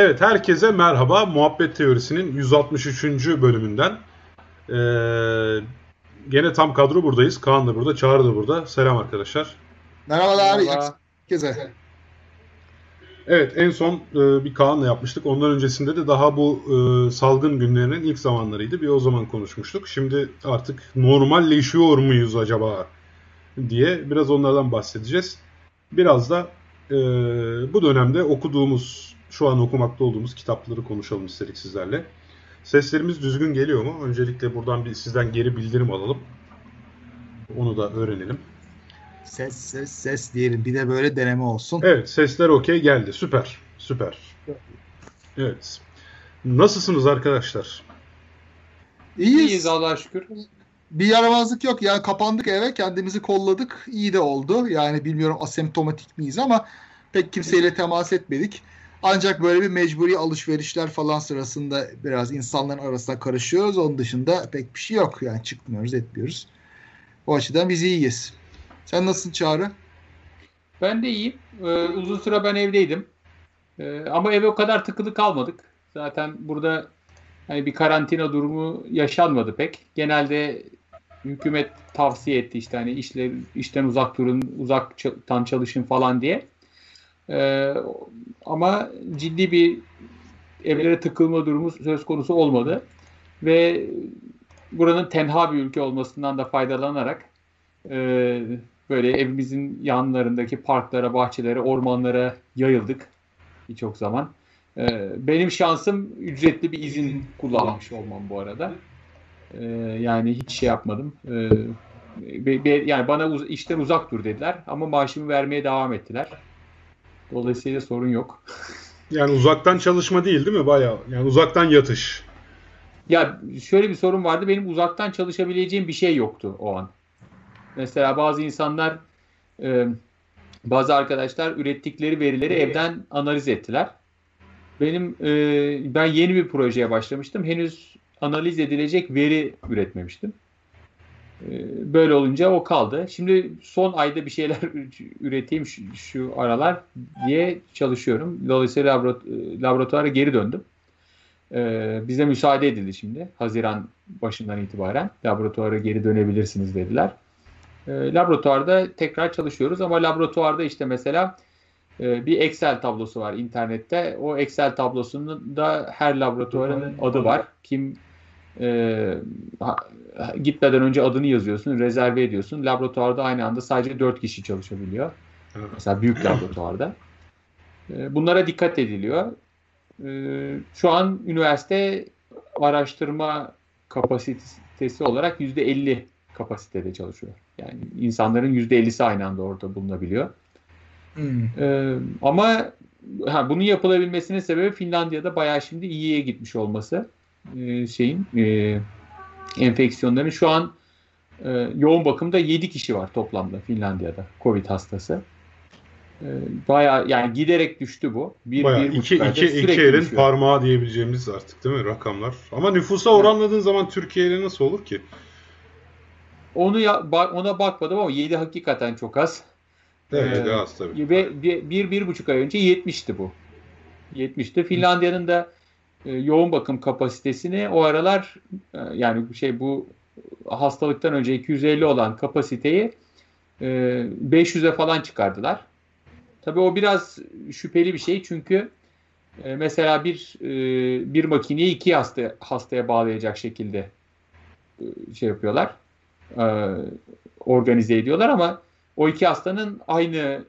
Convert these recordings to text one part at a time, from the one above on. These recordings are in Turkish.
Evet herkese merhaba. Muhabbet Teorisi'nin 163. bölümünden. Ee, gene tam kadro buradayız. Kaan da burada, Çağrı da burada. Selam arkadaşlar. Merhabalar Merhaba. herkese. Evet en son e, bir Kaan'la yapmıştık. Ondan öncesinde de daha bu e, salgın günlerinin ilk zamanlarıydı. Bir o zaman konuşmuştuk. Şimdi artık normalleşiyor muyuz acaba diye biraz onlardan bahsedeceğiz. Biraz da e, bu dönemde okuduğumuz, şu an okumakta olduğumuz kitapları konuşalım istedik sizlerle. Seslerimiz düzgün geliyor mu? Öncelikle buradan bir sizden geri bildirim alalım. Onu da öğrenelim. Ses ses ses diyelim. Bir de böyle deneme olsun. Evet sesler okey geldi. Süper. Süper. Evet. Nasılsınız arkadaşlar? İyiyiz. İyiyiz Allah'a şükür. Bir yaramazlık yok. Yani kapandık eve kendimizi kolladık. İyi de oldu. Yani bilmiyorum asemptomatik miyiz ama pek kimseyle temas etmedik. Ancak böyle bir mecburi alışverişler falan sırasında biraz insanların arasında karışıyoruz. Onun dışında pek bir şey yok. Yani çıkmıyoruz etmiyoruz. O açıdan biz iyiyiz. Sen nasılsın Çağrı? Ben de iyiyim. Ee, uzun süre ben evdeydim. Ee, ama eve o kadar tıkılı kalmadık. Zaten burada hani bir karantina durumu yaşanmadı pek. Genelde hükümet tavsiye etti işte hani işler, işten uzak durun, uzaktan çalışın falan diye. Ee, ama ciddi bir evlere tıkılma durumu söz konusu olmadı. Ve buranın tenha bir ülke olmasından da faydalanarak e, böyle evimizin yanlarındaki parklara, bahçelere, ormanlara yayıldık birçok zaman. E, benim şansım ücretli bir izin kullanmış olmam bu arada. E, yani hiç şey yapmadım. E, be, be, yani bana uz, işten uzak dur dediler ama maaşımı vermeye devam ettiler. Dolayısıyla sorun yok. Yani uzaktan çalışma değil değil mi? Bayağı yani uzaktan yatış. Ya şöyle bir sorun vardı. Benim uzaktan çalışabileceğim bir şey yoktu o an. Mesela bazı insanlar e, bazı arkadaşlar ürettikleri verileri evden analiz ettiler. Benim e, ben yeni bir projeye başlamıştım. Henüz analiz edilecek veri üretmemiştim. E, böyle olunca o kaldı. Şimdi son ayda bir şeyler üreteyim şu, şu aralar diye çalışıyorum. Dolayısıyla laborat laboratuvara geri döndüm. E, bize müsaade edildi şimdi. Haziran başından itibaren laboratuvara geri dönebilirsiniz dediler. E, laboratuvarda tekrar çalışıyoruz ama laboratuvarda işte mesela e, bir Excel tablosu var internette. O Excel tablosunda her laboratuvarın adı var. Kim e, gitmeden önce adını yazıyorsun, rezerve ediyorsun. Laboratuvarda aynı anda sadece 4 kişi çalışabiliyor. Mesela büyük laboratuvarda. E, bunlara dikkat ediliyor. E, şu an üniversite araştırma kapasitesi olarak %50 kapasitede çalışıyor. Yani insanların %50'si aynı anda orada bulunabiliyor. Hmm. Ee, ama ha, bunun yapılabilmesinin sebebi Finlandiya'da bayağı şimdi iyiye gitmiş olması ee, şeyin e, enfeksiyonların şu an e, yoğun bakımda 7 kişi var toplamda Finlandiya'da Covid hastası. Ee, bayağı yani giderek düştü bu. Bir, bayağı bir iki, iki, iki elin düşüyor. parmağı diyebileceğimiz artık değil mi rakamlar? Ama nüfusa oranladığın zaman Türkiye ile nasıl olur ki? Onu ya, ona bakmadım ama 7 hakikaten çok az. Evet ee, az tabii. Ve bir, bir, bir buçuk ay önce 70'ti bu. 70'ti. Finlandiya'nın da e, yoğun bakım kapasitesini o aralar e, yani şey bu hastalıktan önce 250 olan kapasiteyi e, 500'e falan çıkardılar. Tabii o biraz şüpheli bir şey çünkü e, mesela bir e, bir makineyi iki hasta hastaya bağlayacak şekilde şey yapıyorlar organize ediyorlar ama o iki hastanın aynı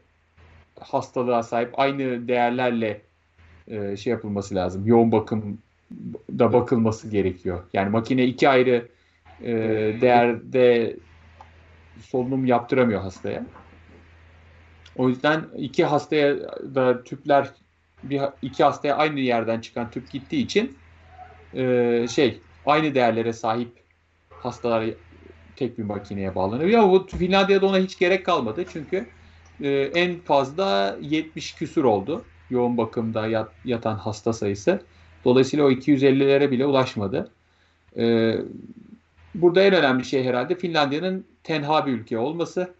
hastalığa sahip, aynı değerlerle e, şey yapılması lazım. Yoğun bakım da bakılması gerekiyor. Yani makine iki ayrı e, değerde solunum yaptıramıyor hastaya. O yüzden iki hastaya da tüpler bir iki hastaya aynı yerden çıkan tüp gittiği için e, şey aynı değerlere sahip hastalar tek bir makineye bağlanıyor. Ama bu Finlandiya'da ona hiç gerek kalmadı. Çünkü e, en fazla 70 küsur oldu. Yoğun bakımda yat, yatan hasta sayısı. Dolayısıyla o 250'lere bile ulaşmadı. E, burada en önemli şey herhalde Finlandiya'nın tenha bir ülke olması.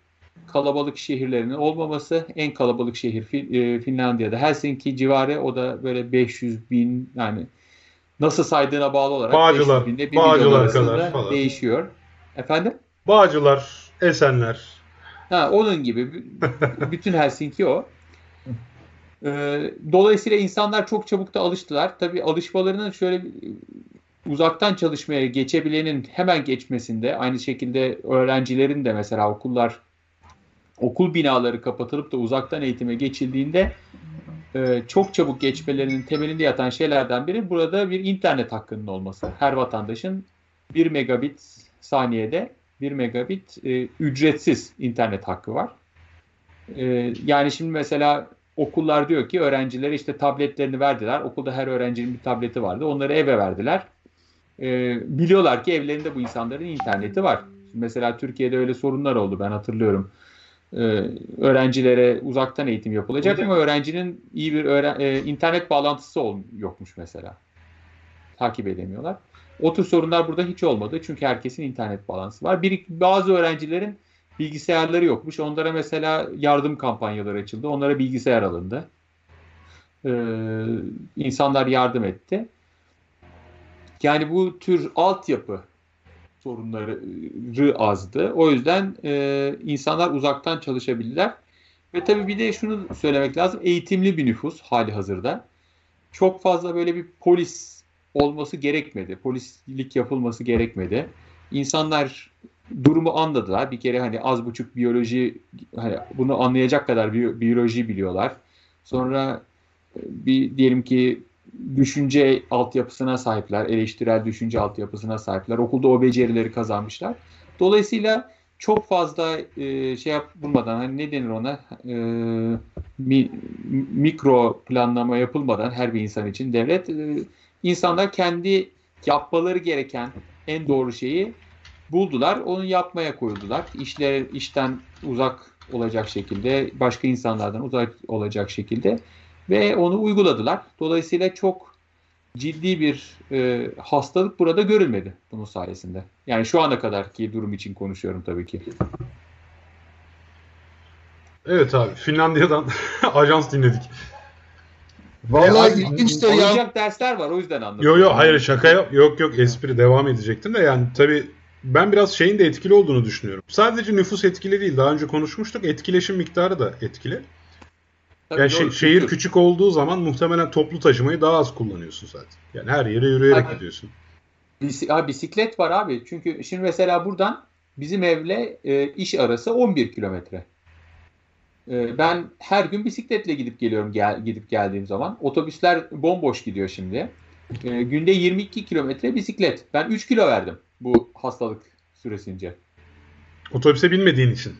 kalabalık şehirlerinin olmaması. En kalabalık şehir e, Finlandiya'da Helsinki civarı o da böyle 500 bin yani nasıl saydığına bağlı olarak Bağcılar, 500 binle 1 Bağcılar kadar falan. değişiyor. Efendim? Bağcılar, Esenler. Ha, onun gibi. Bütün Helsinki o. Ee, dolayısıyla insanlar çok çabuk da alıştılar. Tabii alışmalarının şöyle uzaktan çalışmaya geçebilenin hemen geçmesinde aynı şekilde öğrencilerin de mesela okullar okul binaları kapatılıp da uzaktan eğitime geçildiğinde e, çok çabuk geçmelerinin temelinde yatan şeylerden biri burada bir internet hakkının olması. Her vatandaşın 1 megabit saniyede 1 megabit e, ücretsiz internet hakkı var. E, yani şimdi mesela okullar diyor ki öğrencilere işte tabletlerini verdiler. Okulda her öğrencinin bir tableti vardı. Onları eve verdiler. E, biliyorlar ki evlerinde bu insanların interneti var. Mesela Türkiye'de öyle sorunlar oldu ben hatırlıyorum. Ee, öğrencilere uzaktan eğitim yapılacak ama öğrencinin iyi bir öğren e, internet bağlantısı ol yokmuş mesela. Takip edemiyorlar. O tür sorunlar burada hiç olmadı. Çünkü herkesin internet bağlantısı var. Bir, bazı öğrencilerin bilgisayarları yokmuş. Onlara mesela yardım kampanyaları açıldı. Onlara bilgisayar alındı. Ee, insanlar yardım etti. Yani bu tür altyapı sorunları azdı. O yüzden e, insanlar uzaktan çalışabilirler. Ve tabii bir de şunu söylemek lazım. Eğitimli bir nüfus hali hazırda. Çok fazla böyle bir polis olması gerekmedi. Polislik yapılması gerekmedi. İnsanlar durumu anladılar. Bir kere hani az buçuk biyoloji hani bunu anlayacak kadar biyoloji biliyorlar. Sonra e, bir diyelim ki düşünce altyapısına sahipler, eleştirel düşünce altyapısına sahipler. Okulda o becerileri kazanmışlar. Dolayısıyla çok fazla e, şey yapılmadan, hani ne denir ona, e, mi, mikro planlama yapılmadan her bir insan için devlet, e, insanlar kendi yapmaları gereken en doğru şeyi buldular, onu yapmaya koyuldular. İşler işten uzak olacak şekilde, başka insanlardan uzak olacak şekilde ve onu uyguladılar. Dolayısıyla çok ciddi bir e, hastalık burada görülmedi bunun sayesinde. Yani şu ana kadarki durum için konuşuyorum tabii ki. Evet abi Finlandiya'dan ajans dinledik. Vallahi ilginç de ya. Dersler var o yüzden anladım. Yok yok hayır şaka yok yok yok espri devam edecektim de yani tabii ben biraz şeyin de etkili olduğunu düşünüyorum. Sadece nüfus etkili değil daha önce konuşmuştuk etkileşim miktarı da etkili. Tabii yani doğru, şehir küçük olduğu zaman muhtemelen toplu taşımayı daha az kullanıyorsun zaten. Yani her yere yürüyerek abi, gidiyorsun. Bis- bisiklet var abi. Çünkü şimdi mesela buradan bizim evle e, iş arası 11 kilometre. E, ben her gün bisikletle gidip geliyorum gel, gidip geldiğim zaman. Otobüsler bomboş gidiyor şimdi. E, günde 22 kilometre bisiklet. Ben 3 kilo verdim bu hastalık süresince. Otobüse binmediğin için.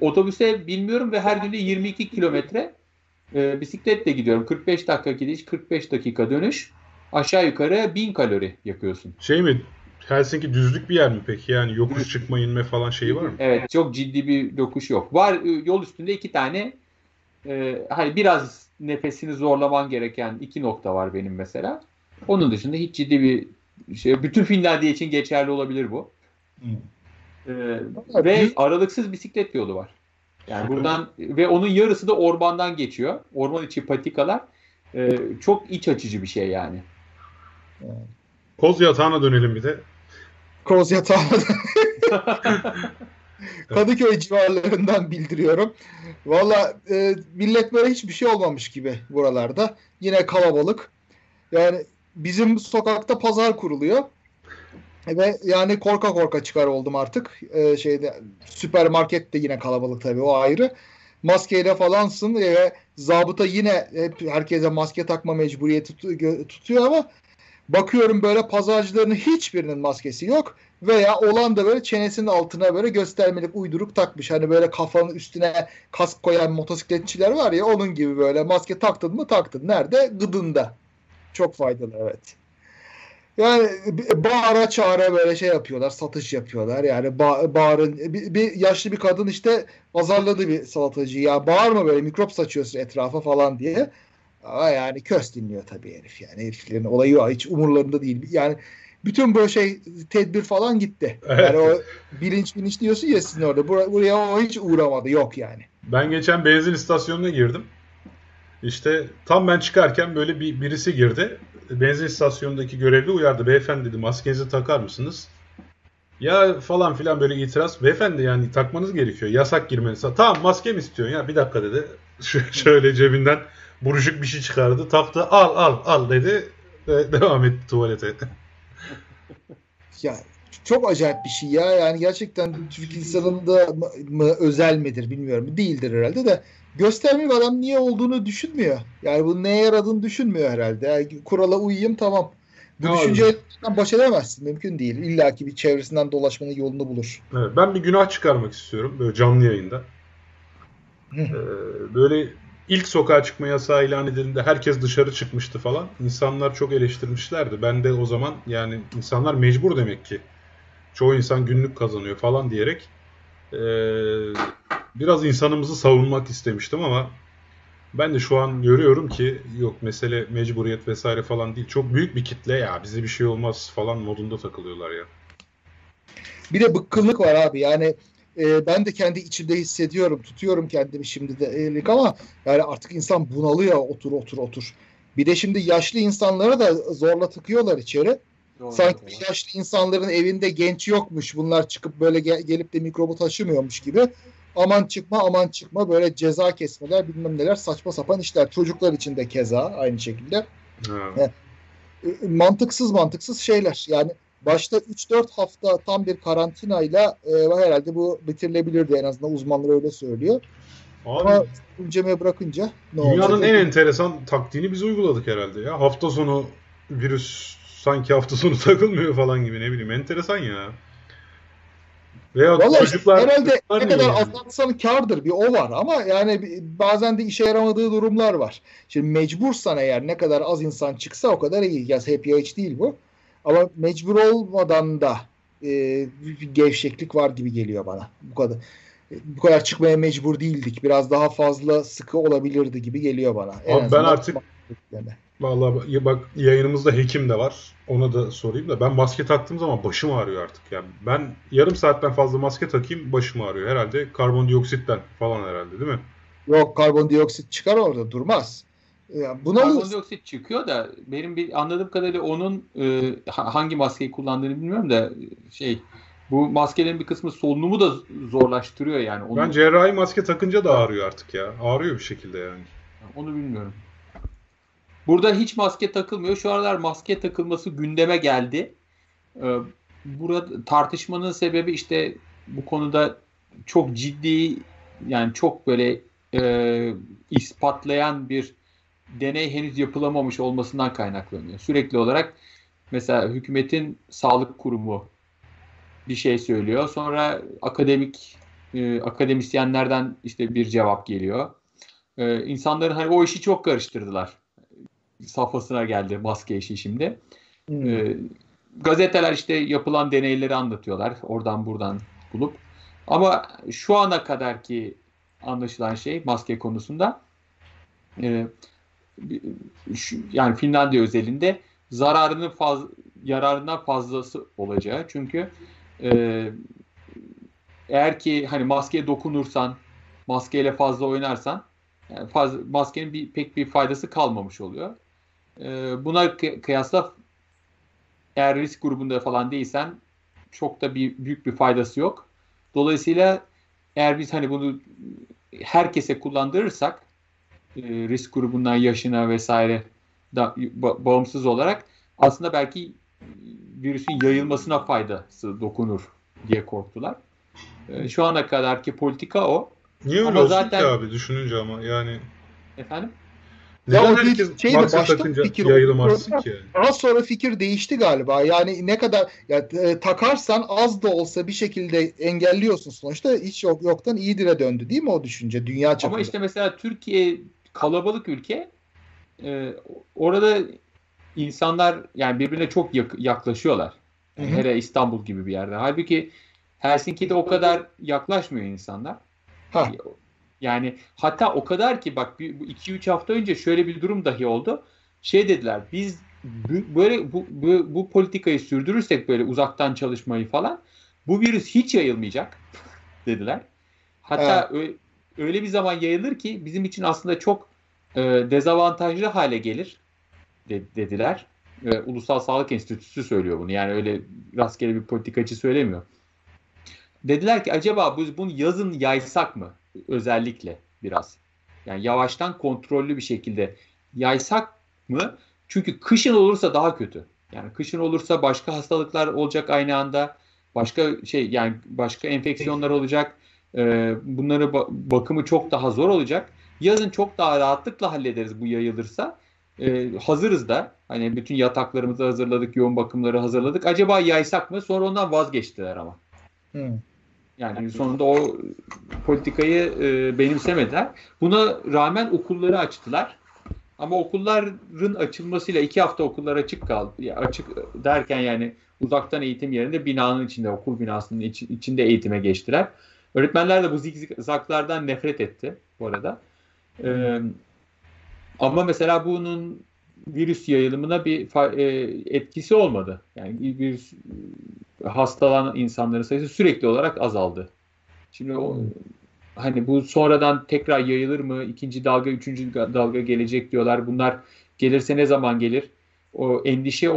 Otobüse bilmiyorum ve her günde 22 kilometre e, bisikletle gidiyorum. 45 dakika gidiş, 45 dakika dönüş. Aşağı yukarı 1000 kalori yakıyorsun. Şey mi? Helsinki düzlük bir yer mi peki? Yani yokuş çıkma inme falan şeyi var mı? Evet çok ciddi bir yokuş yok. Var e, yol üstünde iki tane e, hani biraz nefesini zorlaman gereken iki nokta var benim mesela. Onun dışında hiç ciddi bir şey. Bütün Finlandiya için geçerli olabilir bu. Hmm. Ee, ve aralıksız bisiklet yolu var. Yani buradan ve onun yarısı da ormandan geçiyor. Orman içi patikalar. Ee, çok iç açıcı bir şey yani. Koz yatağına dönelim bir de. Koz yatağına Kadıköy civarlarından bildiriyorum. Valla e, millet böyle hiçbir şey olmamış gibi buralarda. Yine kalabalık. Yani bizim sokakta pazar kuruluyor. Ve yani korka korka çıkar oldum artık. Ee, şeyde süpermarket de yine kalabalık tabii o ayrı. Maskeyle falansın ve zabıta yine hep herkese maske takma mecburiyeti tutuyor ama bakıyorum böyle pazarcıların hiçbirinin maskesi yok veya olan da böyle çenesinin altına böyle göstermelik uyduruk takmış. Hani böyle kafanın üstüne kask koyan motosikletçiler var ya onun gibi böyle maske taktın mı taktın. Nerede? Gıdında. Çok faydalı evet. Yani bağıra çağıra böyle şey yapıyorlar, satış yapıyorlar. Yani ba bağırın bir, bir yaşlı bir kadın işte pazarladı bir salatacıyı. Ya bağırma böyle mikrop saçıyorsun etrafa falan diye. Ama yani köz dinliyor tabii herif yani. Heriflerin olayı. Hiç umurlarında değil. Yani bütün bu şey tedbir falan gitti. Evet. Yani o bilinç bilinç diyorsun ya sizin orada. Bur- buraya o hiç uğramadı. Yok yani. Ben geçen benzin istasyonuna girdim. İşte tam ben çıkarken böyle bir birisi girdi. Benzin istasyonundaki görevli uyardı. Beyefendi dedi maskenizi takar mısınız? Ya falan filan böyle itiraz. Beyefendi yani takmanız gerekiyor. Yasak girmeniz. Tamam maske mi istiyorsun ya? Bir dakika dedi. Şöyle cebinden buruşuk bir şey çıkardı. Taktı al al al dedi. Ve devam etti tuvalete. Ya çok acayip bir şey ya. Yani gerçekten Türk insanında mı, mı özel midir bilmiyorum. Değildir herhalde de gösterme bir adam niye olduğunu düşünmüyor. Yani bu neye yaradığını düşünmüyor herhalde. Yani kurala uyayım tamam. Bu Ne düşünceyle baş edemezsin. Mümkün değil. İlla ki bir çevresinden dolaşmanın yolunu bulur. Evet, ben bir günah çıkarmak istiyorum böyle canlı yayında. Ee, böyle ilk sokağa çıkma yasağı ilan edildiğinde herkes dışarı çıkmıştı falan. İnsanlar çok eleştirmişlerdi. Ben de o zaman yani insanlar mecbur demek ki. Çoğu insan günlük kazanıyor falan diyerek ee, biraz insanımızı savunmak istemiştim ama ben de şu an görüyorum ki yok mesele mecburiyet vesaire falan değil. Çok büyük bir kitle ya bize bir şey olmaz falan modunda takılıyorlar ya. Bir de bıkkınlık var abi. Yani e, ben de kendi içimde hissediyorum. Tutuyorum kendimi şimdi de elik ama yani artık insan bunalıyor otur otur otur. Bir de şimdi yaşlı insanları da zorla tıkıyorlar içeri. Doğru. Sanki yaşlı insanların evinde genç yokmuş. Bunlar çıkıp böyle gel- gelip de mikrobu taşımıyormuş gibi. Aman çıkma aman çıkma böyle ceza kesmeler bilmem neler saçma sapan işler. Çocuklar için de keza aynı şekilde. Evet. E, mantıksız mantıksız şeyler. Yani başta 3-4 hafta tam bir karantinayla e, herhalde bu bitirilebilirdi en azından uzmanlar öyle söylüyor. Abi, Ama günceme bırakınca ne Dünyanın olacak? en enteresan taktiğini biz uyguladık herhalde ya. Hafta sonu virüs sanki hafta sonu takılmıyor falan gibi ne bileyim enteresan ya. Veya Vallahi çocuklar herhalde ne kadar yani? azaltsan kardır bir o var ama yani bazen de işe yaramadığı durumlar var. Şimdi mecbursan eğer ne kadar az insan çıksa o kadar iyi. Ya hep ya hiç değil bu. Ama mecbur olmadan da e, bir gevşeklik var gibi geliyor bana. Bu kadar e, bu kadar çıkmaya mecbur değildik. Biraz daha fazla sıkı olabilirdi gibi geliyor bana. En Abi ben artık- yani. Vallahi bak yayınımızda hekim de var. Ona da sorayım da ben maske taktığım zaman başım ağrıyor artık. Yani ben yarım saatten fazla maske takayım başım ağrıyor. Herhalde karbondioksitten falan herhalde değil mi? Yok karbondioksit çıkar orada durmaz. Yani buna Karbondioksit çıkıyor da benim bir anladığım kadarıyla onun e, ha- hangi maskeyi kullandığını bilmiyorum da e, şey bu maskelerin bir kısmı solunumu da zorlaştırıyor yani. Onu, Ben cerrahi maske takınca da ağrıyor artık ya. Ağrıyor bir şekilde yani. onu bilmiyorum. Burada hiç maske takılmıyor. Şu aralar maske takılması gündeme geldi. Ee, burada tartışmanın sebebi işte bu konuda çok ciddi yani çok böyle e, ispatlayan bir deney henüz yapılamamış olmasından kaynaklanıyor. Sürekli olarak mesela hükümetin sağlık kurumu bir şey söylüyor. Sonra akademik e, akademisyenlerden işte bir cevap geliyor. E, insanların hani o işi çok karıştırdılar. Safhasına geldi maske işi şimdi. Hmm. E, gazeteler işte yapılan deneyleri anlatıyorlar. Oradan buradan bulup. Ama şu ana kadar ki anlaşılan şey maske konusunda e, yani Finlandiya özelinde zararının faz, yararından fazlası olacağı. Çünkü e, eğer ki hani maskeye dokunursan, maskeyle fazla oynarsan yani fazla, maskenin bir, pek bir faydası kalmamış oluyor. E, buna kı- kıyasla eğer risk grubunda falan değilsen çok da bir büyük bir faydası yok. Dolayısıyla eğer biz hani bunu herkese kullandırırsak e, risk grubundan yaşına vesaire da ba- bağımsız olarak aslında belki virüsün yayılmasına faydası dokunur diye korktular. E, şu ana kadarki politika o. Niye öyle Ama olsun zaten- ki abi düşününce ama yani Efendim? Ya neden o herkes şeydi, maske başta takınca fikir yayılmazsın oldu. ki yani? Daha sonra fikir değişti galiba. Yani ne kadar ya, e, takarsan az da olsa bir şekilde engelliyorsun sonuçta. Hiç yok yoktan iyidire döndü değil mi o düşünce dünya çapında? Ama işte mesela Türkiye kalabalık ülke e, orada insanlar yani birbirine çok yak- yaklaşıyorlar. Yani Hı hı. hele İstanbul gibi bir yerde. Halbuki Helsinki'de o kadar yaklaşmıyor insanlar. Ha. Yani hatta o kadar ki bak 2-3 hafta önce şöyle bir durum dahi oldu. Şey dediler biz böyle bu, bu, bu politikayı sürdürürsek böyle uzaktan çalışmayı falan bu virüs hiç yayılmayacak dediler. Hatta evet. Öyle, bir zaman yayılır ki bizim için aslında çok e, dezavantajlı hale gelir de, dediler. E, Ulusal Sağlık Enstitüsü söylüyor bunu. Yani öyle rastgele bir politikacı söylemiyor. Dediler ki acaba biz bunu yazın yaysak mı? Özellikle biraz. Yani yavaştan kontrollü bir şekilde yaysak mı? Çünkü kışın olursa daha kötü. Yani kışın olursa başka hastalıklar olacak aynı anda. Başka şey yani başka enfeksiyonlar olacak. Ee, bunları bakımı çok daha zor olacak. Yazın çok daha rahatlıkla hallederiz bu yayılırsa. Ee, hazırız da. Hani bütün yataklarımızı hazırladık, yoğun bakımları hazırladık. Acaba yaysak mı? Sonra ondan vazgeçtiler ama. Hmm. Yani sonunda o politikayı e, benimsemediler. Buna rağmen okulları açtılar. Ama okulların açılmasıyla iki hafta okullar açık kaldı. Açık derken yani uzaktan eğitim yerinde binanın içinde, okul binasının iç, içinde eğitime geçtiler. Öğretmenler de bu zikzaklardan nefret etti bu arada. Ee, ama mesela bunun virüs yayılımına bir e, etkisi olmadı. Yani virüs hastalanan insanların sayısı sürekli olarak azaldı. Şimdi o hani bu sonradan tekrar yayılır mı? İkinci dalga, üçüncü dalga gelecek diyorlar. Bunlar gelirse ne zaman gelir? O endişe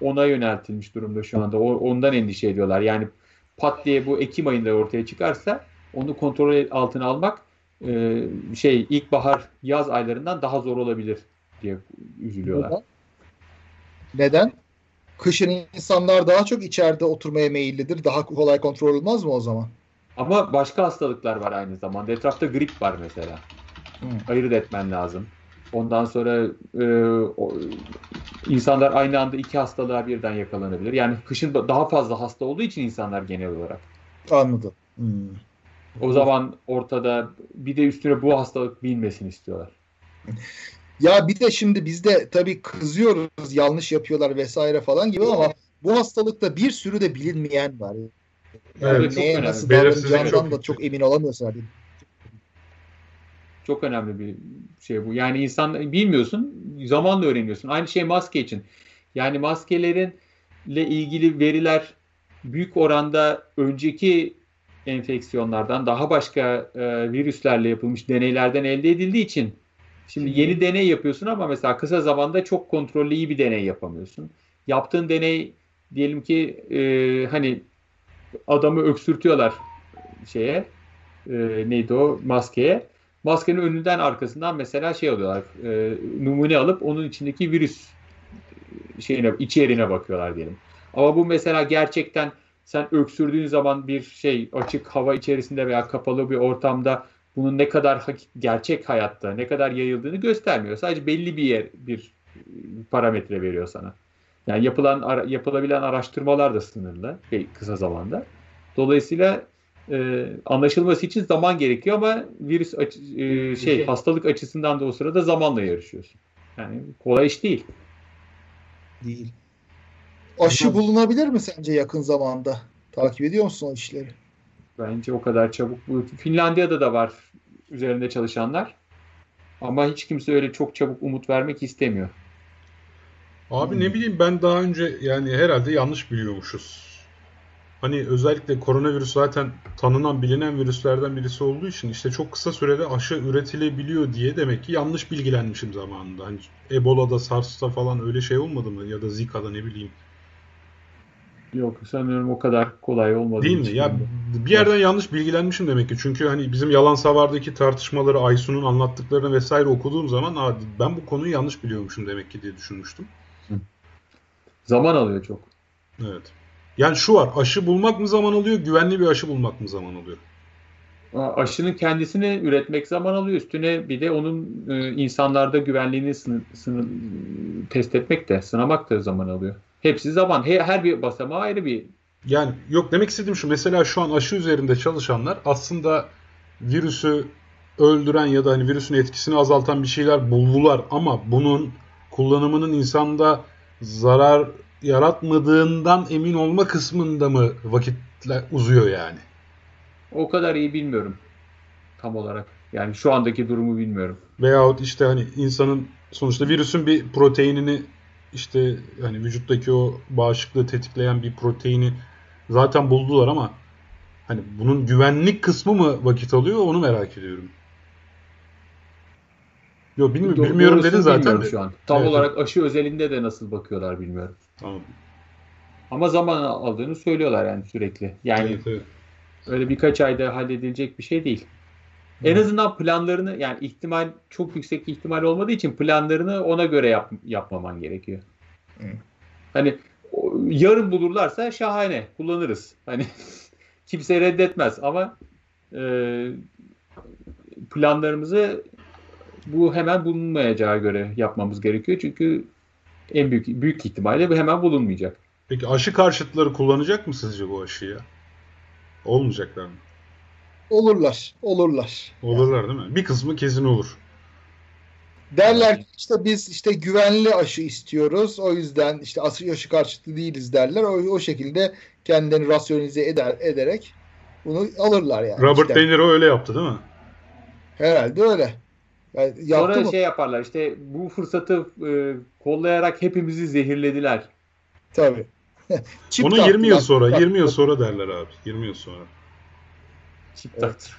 ona yöneltilmiş durumda şu anda. O, ondan endişe ediyorlar. Yani pat diye bu Ekim ayında ortaya çıkarsa onu kontrol altına almak e, şey ilkbahar yaz aylarından daha zor olabilir diye üzülüyorlar. Neden? Neden? Kışın insanlar daha çok içeride oturmaya meyillidir. Daha kolay kontrol olmaz mı o zaman? Ama başka hastalıklar var aynı zamanda. Etrafta grip var mesela. Hmm. Ayırt etmen lazım. Ondan sonra e, o, insanlar aynı anda iki hastalığa birden yakalanabilir. Yani kışın daha fazla hasta olduğu için insanlar genel olarak. Anladım. Hmm. O zaman ortada bir de üstüne bu hastalık bilmesini istiyorlar. Ya bir de şimdi bizde tabii kızıyoruz yanlış yapıyorlar vesaire falan gibi ama bu hastalıkta bir sürü de bilinmeyen var. Yani evet, neye nasıl davranacağından da çok emin olamıyorsun. Çok önemli bir şey bu. Yani insan bilmiyorsun, zamanla öğreniyorsun. Aynı şey maske için. Yani maskelerin ile ilgili veriler büyük oranda önceki enfeksiyonlardan daha başka e, virüslerle yapılmış deneylerden elde edildiği için şimdi yeni deney yapıyorsun ama mesela kısa zamanda çok kontrollü iyi bir deney yapamıyorsun. Yaptığın deney diyelim ki e, hani adamı öksürtüyorlar şeye e, neydi o maskeye. Maskenin önünden arkasından mesela şey alıyorlar e, numune alıp onun içindeki virüs şeyine içeriğine bakıyorlar diyelim. Ama bu mesela gerçekten sen öksürdüğün zaman bir şey açık hava içerisinde veya kapalı bir ortamda bunun ne kadar gerçek hayatta ne kadar yayıldığını göstermiyor. Sadece belli bir yer bir parametre veriyor sana. Yani yapılan yapılabilen araştırmalar da sınırlı kısa zamanda. Dolayısıyla e, anlaşılması için zaman gerekiyor ama virüs açı, e, şey hastalık açısından da o sırada zamanla yarışıyorsun. Yani kolay iş değil. Değil. Aşı bulunabilir mi sence yakın zamanda? Takip ediyor musun o işleri? Bence o kadar çabuk. Finlandiya'da da var üzerinde çalışanlar. Ama hiç kimse öyle çok çabuk umut vermek istemiyor. Abi hmm. ne bileyim ben daha önce yani herhalde yanlış biliyormuşuz. Hani özellikle koronavirüs zaten tanınan bilinen virüslerden birisi olduğu için işte çok kısa sürede aşı üretilebiliyor diye demek ki yanlış bilgilenmişim zamanında. Hani Ebola'da, SARS'ta falan öyle şey olmadı mı ya da Zika'da ne bileyim. Yok sanıyorum o kadar kolay olmadı. Değil mi? Ya bir yerden yanlış bilgilenmişim demek ki. Çünkü hani bizim yalan savardaki tartışmaları Aysun'un anlattıklarını vesaire okuduğum zaman ben bu konuyu yanlış biliyormuşum demek ki diye düşünmüştüm. Zaman alıyor çok. Evet. Yani şu var aşı bulmak mı zaman alıyor güvenli bir aşı bulmak mı zaman alıyor? Aşının kendisini üretmek zaman alıyor. Üstüne bir de onun e, insanlarda güvenliğini sını, sını, test etmek de sınamak da zaman alıyor. Hepsi zaman. Her, her bir basamağı ayrı bir. Yani yok demek istediğim şu. Mesela şu an aşı üzerinde çalışanlar aslında virüsü öldüren ya da hani virüsün etkisini azaltan bir şeyler buldular ama bunun kullanımının insanda zarar yaratmadığından emin olma kısmında mı vakitle uzuyor yani? O kadar iyi bilmiyorum tam olarak. Yani şu andaki durumu bilmiyorum. Veyahut işte hani insanın sonuçta virüsün bir proteinini işte hani vücuttaki o bağışıklığı tetikleyen bir proteini zaten buldular ama hani bunun güvenlik kısmı mı vakit alıyor onu merak ediyorum. Yok bilmiyorum, Do- bilmiyorum dedin zaten. bilmiyorum şu an. Tam Evet, olarak aşı özelinde de nasıl bakıyorlar bilmiyorum. Tamam. Ama zaman aldığını söylüyorlar yani sürekli. Yani Evet, evet. öyle birkaç ayda halledilecek bir şey değil. En azından planlarını yani ihtimal çok yüksek ihtimal olmadığı için planlarını ona göre yap, yapmaman gerekiyor. Hı. Hani yarın bulurlarsa şahane kullanırız. Hani kimse reddetmez ama e, planlarımızı bu hemen bulunmayacağı göre yapmamız gerekiyor. Çünkü en büyük büyük ihtimalle bu hemen bulunmayacak. Peki aşı karşıtları kullanacak mı sizce bu aşıyı? Olmayacaklar mı? Olurlar. Olurlar. Olurlar değil mi? Bir kısmı kesin olur. Derler ki işte biz işte güvenli aşı istiyoruz. O yüzden işte aşı, aşı karşıtı değiliz derler. O, o şekilde kendilerini rasyonize eder, ederek bunu alırlar yani. Robert İşte De Niro öyle yaptı değil mi? Herhalde öyle. Yani yaptı Sonra mı? şey yaparlar işte bu fırsatı e, kollayarak hepimizi zehirlediler. Tabii. Çip taktılar, 20 yıl sonra, çip 20 yıl taktılar. sonra derler abi. 20 yıl sonra. Çip Evet.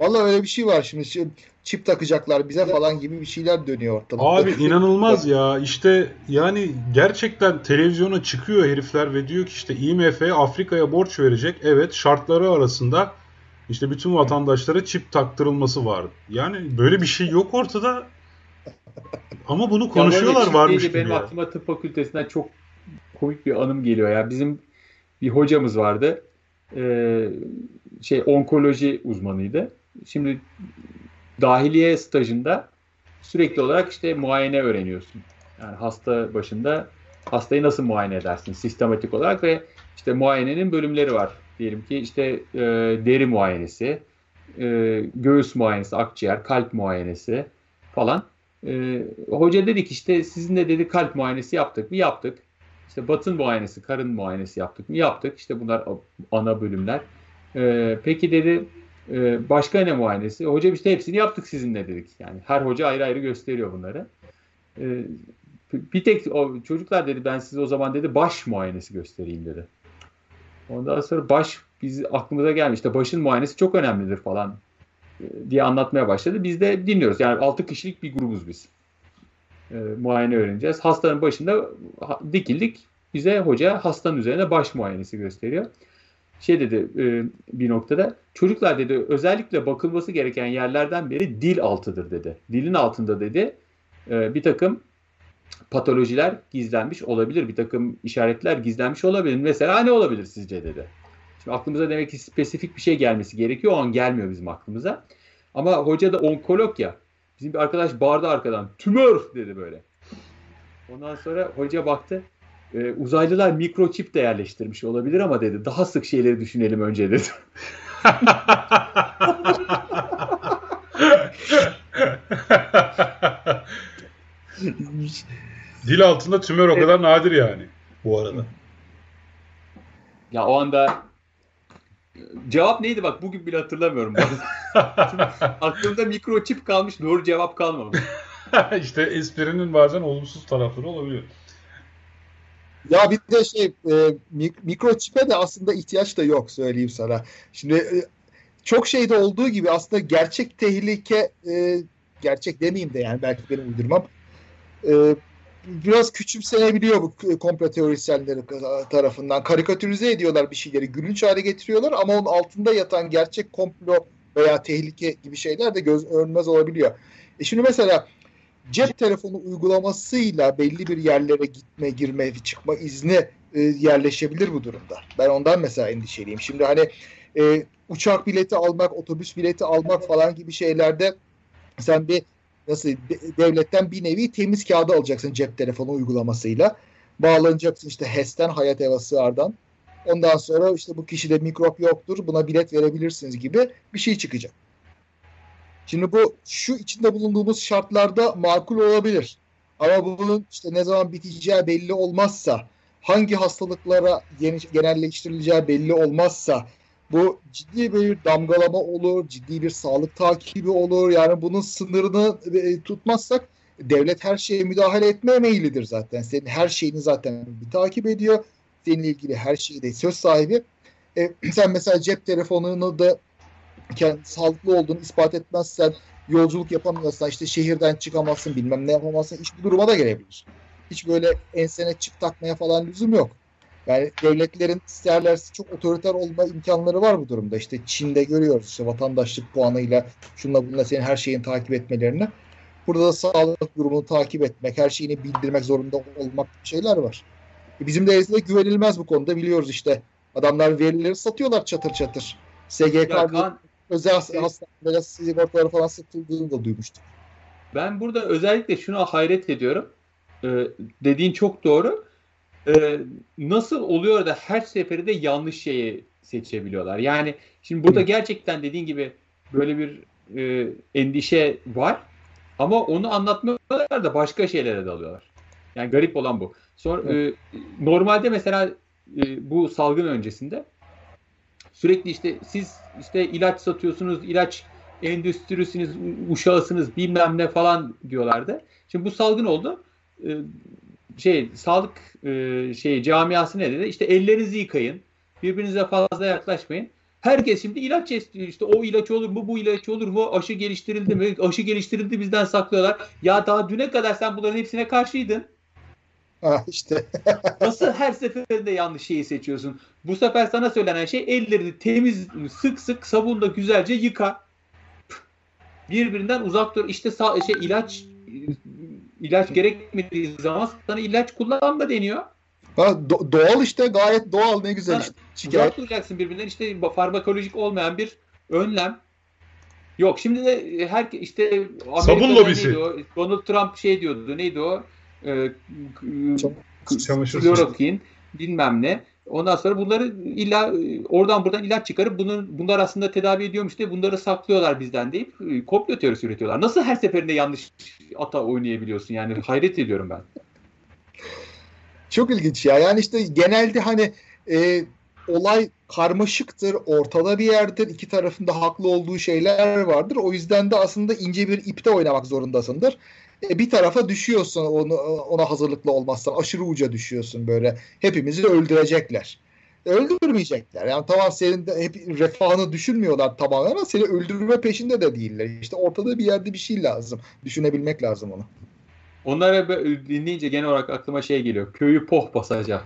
Vallahi öyle bir şey var şimdi. Çip- Çip takacaklar bize falan gibi bir şeyler dönüyor ortalıkta. Abi inanılmaz ya. İşte yani gerçekten televizyona çıkıyor herifler ve diyor ki işte IMF Afrika'ya borç verecek. Evet şartları arasında işte bütün vatandaşlara çip taktırılması var. Yani böyle bir şey yok ortada. Ama bunu konuşuyorlar varmış gibi. Benim ya. aklıma tıp fakültesinden çok komik bir anım geliyor ya. Bizim bir hocamız vardı. Ee, şey onkoloji uzmanıydı. Şimdi dahiliye stajında sürekli olarak işte muayene öğreniyorsun. Yani hasta başında hastayı nasıl muayene edersin sistematik olarak ve işte muayenenin bölümleri var. Diyelim ki işte e, deri muayenesi, e, göğüs muayenesi, akciğer, kalp muayenesi falan. E, hoca dedi ki işte sizinle dedi kalp muayenesi yaptık mı? Yaptık. İşte batın muayenesi, karın muayenesi yaptık mı? Yaptık. İşte bunlar ana bölümler. E, peki dedi e, başka ne muayenesi? Hocam işte hepsini yaptık sizinle dedik. Yani her hoca ayrı ayrı gösteriyor bunları. E, bir tek o çocuklar dedi ben size o zaman dedi baş muayenesi göstereyim dedi. Ondan sonra baş biz aklımıza gelmiş. İşte başın muayenesi çok önemlidir falan e, diye anlatmaya başladı. Biz de dinliyoruz. Yani 6 kişilik bir grubuz biz. E, muayene öğreneceğiz. Hastanın başında dikildik. Bize hoca hastanın üzerine baş muayenesi gösteriyor. Şey dedi e, bir noktada çocuklar dedi özellikle bakılması gereken yerlerden biri dil altıdır dedi. Dilin altında dedi e, bir takım patolojiler gizlenmiş olabilir. Bir takım işaretler gizlenmiş olabilir. Mesela ne olabilir sizce dedi. Şimdi aklımıza demek ki spesifik bir şey gelmesi gerekiyor. O an gelmiyor bizim aklımıza. Ama hoca da onkolog ya. Bizim bir arkadaş bağırdı arkadan. Tümör dedi böyle. Ondan sonra hoca baktı. "E, uzaylılar mikroçip de yerleştirmiş olabilir ama dedi. Daha sık şeyleri düşünelim önce dedi. Dil altında tümör o kadar nadir yani bu arada. ya o anda cevap neydi bak bugün bile hatırlamıyorum. Aklımda mikroçip kalmış doğru cevap kalmamış. işte esprinin bazen olumsuz tarafları olabiliyor. Ya bir de şey e, mik- mikroçipe de aslında ihtiyaç da yok söyleyeyim sana. Şimdi e, çok şeyde olduğu gibi aslında gerçek tehlike e, gerçek demeyeyim de yani belki benim uydurmam. E, biraz küçümsenebiliyor bu komplo teorisyenleri tarafından. Karikatürize ediyorlar bir şeyleri, gülünç hale getiriyorlar ama onun altında yatan gerçek komplo veya tehlike gibi şeyler de göz önmez olabiliyor. E şimdi mesela cep telefonu uygulamasıyla belli bir yerlere gitme, girme, çıkma izni e, yerleşebilir bu durumda. Ben ondan mesela endişeliyim. Şimdi hani e, uçak bileti almak, otobüs bileti almak falan gibi şeylerde sen bir nasıl de- devletten bir nevi temiz kağıdı alacaksın cep telefonu uygulamasıyla. Bağlanacaksın işte HES'ten, Hayat Eva Sığar'dan. Ondan sonra işte bu kişide mikrop yoktur, buna bilet verebilirsiniz gibi bir şey çıkacak. Şimdi bu şu içinde bulunduğumuz şartlarda makul olabilir. Ama bunun işte ne zaman biteceği belli olmazsa, hangi hastalıklara genelleştirileceği belli olmazsa, bu ciddi bir damgalama olur, ciddi bir sağlık takibi olur. Yani bunun sınırını e, tutmazsak devlet her şeye müdahale etmeye meyillidir zaten. Senin her şeyini zaten bir takip ediyor. Seninle ilgili her şeyi de söz sahibi. E, sen mesela cep telefonunu da kendi sağlıklı olduğunu ispat etmezsen yolculuk yapamıyorsan işte şehirden çıkamazsın bilmem ne yapamazsın iş bu duruma da gelebilir. Hiç böyle ensene çip takmaya falan lüzum yok. Yani devletlerin isterlerse çok otoriter olma imkanları var bu durumda. İşte Çin'de görüyoruz işte vatandaşlık puanıyla şunla bununla senin her şeyin takip etmelerini. Burada da sağlık durumunu takip etmek, her şeyini bildirmek zorunda olmak şeyler var. E bizim de de güvenilmez bu konuda biliyoruz işte. Adamlar verileri satıyorlar çatır çatır. SGK Kaan, özel hastanelere sigortaları falan satıldığını da duymuştum. Ben burada özellikle şuna hayret ediyorum. Ee, dediğin çok doğru. Ee, nasıl oluyor da her seferinde yanlış şeyi seçebiliyorlar? Yani şimdi burada gerçekten dediğin gibi böyle bir e, endişe var. Ama onu anlatmıyorlar da başka şeylere dalıyorlar. Yani garip olan bu. Sonra e, normalde mesela e, bu salgın öncesinde sürekli işte siz işte ilaç satıyorsunuz, ilaç endüstrisiniz, uşağısınız bilmem ne falan diyorlardı. Şimdi bu salgın oldu. E, şey sağlık e, şey camiası ne dedi? İşte ellerinizi yıkayın. Birbirinize fazla yaklaşmayın. Herkes şimdi ilaç istiyor. İşte o ilaç olur mu? Bu ilaç olur mu? Aşı geliştirildi mi? Aşı geliştirildi bizden saklıyorlar. Ya daha düne kadar sen bunların hepsine karşıydın. Ha işte. Nasıl her seferinde yanlış şeyi seçiyorsun? Bu sefer sana söylenen şey ellerini temiz, sık sık sabunla güzelce yıka. Birbirinden uzak dur. İşte sağ, şey ilaç ilaç gerekmediği zaman sana ilaç kullanma deniyor. Ha, do- doğal işte gayet doğal ne güzel işte. Şikayet. Uzak duracaksın birbirinden işte farmakolojik olmayan bir önlem. Yok şimdi de her işte Sabun lobisi. Donald Trump şey diyordu neydi o? Ee, Çamaşır klorokin bilmem ne. Ondan sonra bunları illa oradan buradan ilaç çıkarıp bunun, bunlar aslında tedavi ediyormuş diye bunları saklıyorlar bizden deyip e, komplo teorisi üretiyorlar. Nasıl her seferinde yanlış ata oynayabiliyorsun yani hayret ediyorum ben. Çok ilginç ya. Yani işte genelde hani e, olay karmaşıktır, ortada bir yerdir, iki tarafında haklı olduğu şeyler vardır. O yüzden de aslında ince bir ipte oynamak zorundasındır. E, bir tarafa düşüyorsun onu ona hazırlıklı olmazsan aşırı uca düşüyorsun böyle. Hepimizi öldürecekler. Öldürmeyecekler. Yani tamam senin de hep refahını düşünmüyorlar tamamen ama seni öldürme peşinde de değiller. İşte ortada bir yerde bir şey lazım. Düşünebilmek lazım onu. Onlara dinleyince genel olarak aklıma şey geliyor. Köyü poh basacak.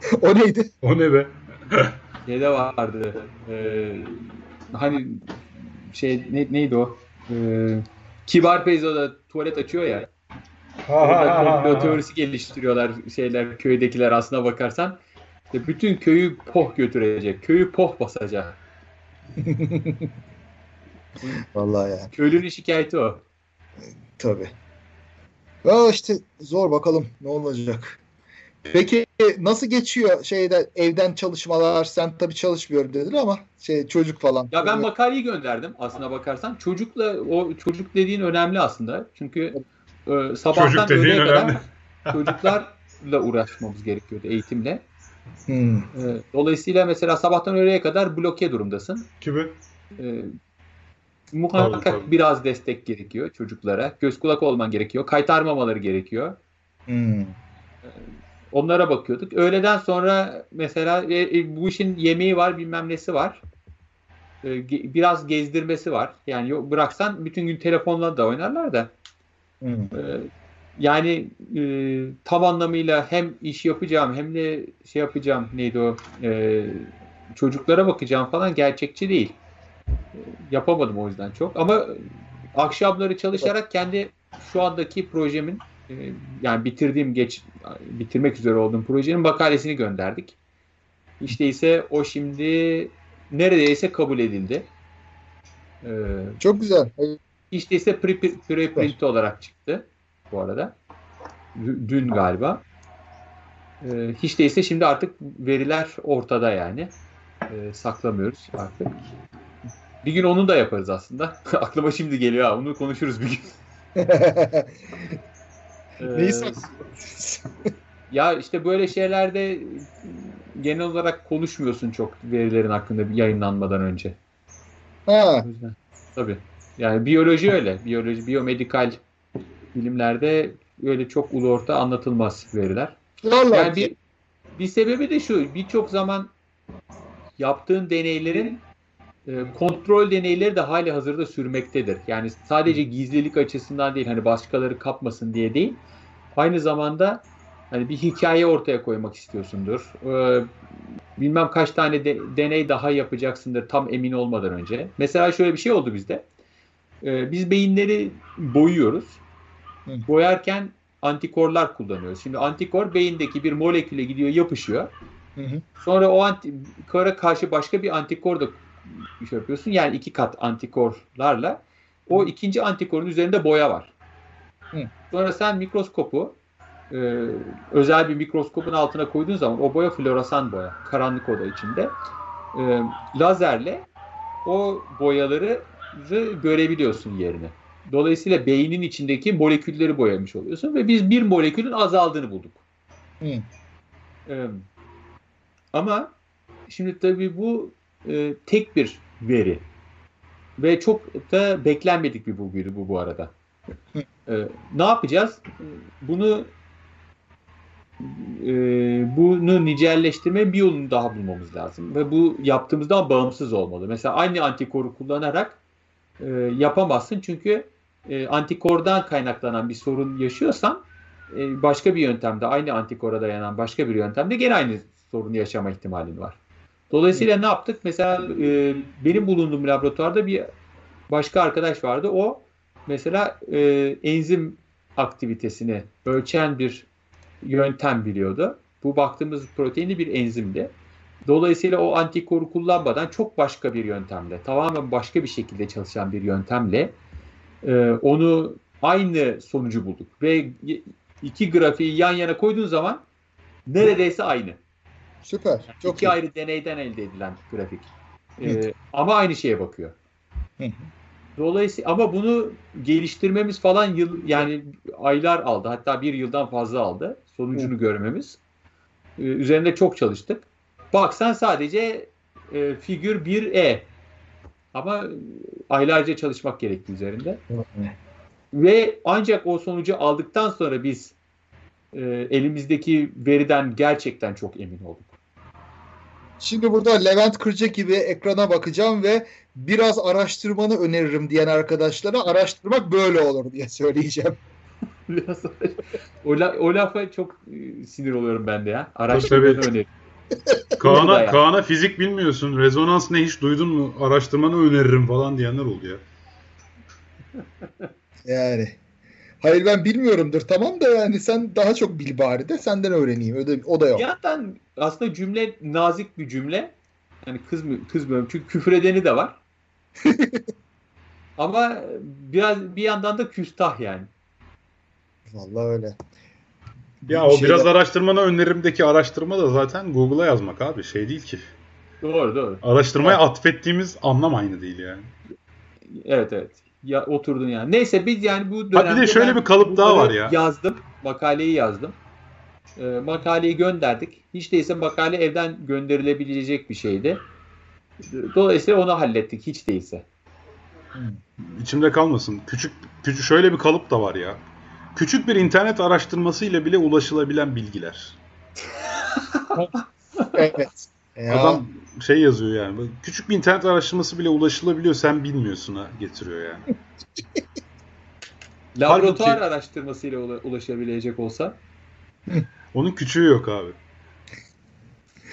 o neydi? O ne be? Şeyde vardı. Ee, hani şey ne, neydi o? Ee, Kibar Peyzo'da tuvalet açıyor ya. Komplo teorisi geliştiriyorlar şeyler köydekiler aslına bakarsan. İşte bütün köyü poh götürecek. Köyü poh basacak. Vallahi yani. Köylünün şikayeti o. Tabii. Ya işte zor bakalım ne olacak. Peki nasıl geçiyor şeyde evden çalışmalar? Sen tabii çalışmıyorum dedin ama şey çocuk falan. Ya ben makaleyi gönderdim aslına bakarsan. Çocukla o çocuk dediğin önemli aslında. Çünkü e, sabahtan öğleye kadar çocuklarla uğraşmamız gerekiyordu eğitimle. Hmm. E, dolayısıyla mesela sabahtan öğleye kadar bloke durumdasın. Kimi? E, muhakkak tabii, tabii. biraz destek gerekiyor çocuklara. Göz kulak olman gerekiyor. Kaytarmamaları gerekiyor. Hmm. Onlara bakıyorduk. Öğleden sonra mesela e, e, bu işin yemeği var bilmem nesi var. E, biraz gezdirmesi var. Yani yok, bıraksan bütün gün telefonla da oynarlar da. Hmm. E, yani e, tam anlamıyla hem iş yapacağım hem de şey yapacağım neydi o e, çocuklara bakacağım falan gerçekçi değil. E, yapamadım o yüzden çok. Ama akşamları çalışarak kendi şu andaki projemin e, yani bitirdiğim geç bitirmek üzere olduğum projenin makalesini gönderdik. İşte ise o şimdi neredeyse kabul edildi. Ee, Çok güzel. İşte ise preprint pre, pre olarak çıktı bu arada. Dün galiba. Ee, hiç değilse şimdi artık veriler ortada yani. Ee, saklamıyoruz artık. Bir gün onu da yaparız aslında. Aklıma şimdi geliyor ha. Onu konuşuruz bir gün. Neyi Ya işte böyle şeylerde genel olarak konuşmuyorsun çok verilerin hakkında bir yayınlanmadan önce. Ha. Tabii. Yani biyoloji öyle. Biyoloji, biyomedikal bilimlerde öyle çok ulu orta anlatılmaz veriler. Vallahi Yani bir, bir sebebi de şu, birçok zaman yaptığın deneylerin kontrol deneyleri de hali hazırda sürmektedir. Yani sadece gizlilik açısından değil, hani başkaları kapmasın diye değil. Aynı zamanda hani bir hikaye ortaya koymak istiyorsundur. Ee, bilmem kaç tane de, deney daha yapacaksındır tam emin olmadan önce. Mesela şöyle bir şey oldu bizde. Ee, biz beyinleri boyuyoruz. Hı. Boyarken antikorlar kullanıyoruz. Şimdi antikor beyindeki bir moleküle gidiyor yapışıyor. Hı hı. Sonra o antikora karşı başka bir antikor da şey yapıyorsun. Yani iki kat antikorlarla o ikinci antikorun üzerinde boya var. Hı. Sonra sen mikroskopu e, özel bir mikroskopun altına koyduğun zaman o boya floresan boya. Karanlık oda içinde. E, lazerle o boyaları görebiliyorsun yerine. Dolayısıyla beynin içindeki molekülleri boyamış oluyorsun ve biz bir molekülün azaldığını bulduk. Hı. Ee, ama şimdi tabii bu e, tek bir veri ve çok da beklenmedik bir bulguydu bu bu arada. Ee, ne yapacağız? Bunu e, bunu nicelleştirme bir yolunu daha bulmamız lazım ve bu yaptığımızdan bağımsız olmalı. Mesela aynı antikoru kullanarak e, yapamazsın çünkü e, antikordan kaynaklanan bir sorun yaşıyorsan e, başka bir yöntemde aynı antikora dayanan başka bir yöntemde gene aynı sorunu yaşama ihtimalin var. Dolayısıyla ne yaptık? Mesela e, benim bulunduğum laboratuvarda bir başka arkadaş vardı. O mesela e, enzim aktivitesini ölçen bir yöntem biliyordu. Bu baktığımız proteini bir enzimdi. Dolayısıyla o antikoru kullanmadan çok başka bir yöntemle, tamamen başka bir şekilde çalışan bir yöntemle e, onu aynı sonucu bulduk. Ve iki grafiği yan yana koyduğun zaman neredeyse aynı. Süper. Çok İki iyi. ayrı deneyden elde edilen grafik. E, ama aynı şeye bakıyor. Hı hı. Dolayısıyla ama bunu geliştirmemiz falan yıl yani aylar aldı. Hatta bir yıldan fazla aldı. Sonucunu görmemiz. Ee, üzerinde çok çalıştık. Baksan sadece e, figür 1E. Ama aylarca çalışmak gerekti üzerinde. Ve ancak o sonucu aldıktan sonra biz e, elimizdeki veriden gerçekten çok emin olduk. Şimdi burada Levent Kırca gibi ekrana bakacağım ve biraz araştırmanı öneririm diyen arkadaşlara araştırmak böyle olur diye söyleyeceğim. Biraz o, la, o lafa çok e, sinir oluyorum ben de ya. Araştırmanı öneririm. Kaan'a. Kaan'a fizik bilmiyorsun. Rezonans ne hiç duydun mu? Araştırmanı öneririm falan diyenler oldu ya. Yani. Hayır ben bilmiyorumdur tamam da yani sen daha çok bil bari de senden öğreneyim. O da, o da yok. Yandan aslında cümle nazik bir cümle. Yani kızmı, kızmıyorum çünkü küfür edeni de var. Ama biraz bir yandan da küstah yani. Vallahi öyle. Ya Bir o şeyler- biraz araştırmanı önerimdeki araştırma da zaten Google'a yazmak abi. Şey değil ki. Doğru doğru. Araştırmaya atfettiğimiz anlam aynı değil yani. Evet evet. Ya oturdun yani. Neyse biz yani bu dönemde Ha bir de şöyle bir kalıp daha var ya. Yazdım. Makaleyi yazdım. Ee, makaleyi gönderdik. Hiç değilse makale evden gönderilebilecek bir şeydi. Dolayısıyla onu hallettik hiç değilse. İçimde kalmasın. Küçük küçük şöyle bir kalıp da var ya. Küçük bir internet araştırması ile bile ulaşılabilen bilgiler. Evet. Ya, Adam şey yazıyor yani. Küçük bir internet araştırması bile ulaşılabiliyor sen bilmiyorsun ha getiriyor yani. Laboratuvar Halbuki- araştırmasıyla ula- ulaşabilecek olsa Onun küçüğü yok abi.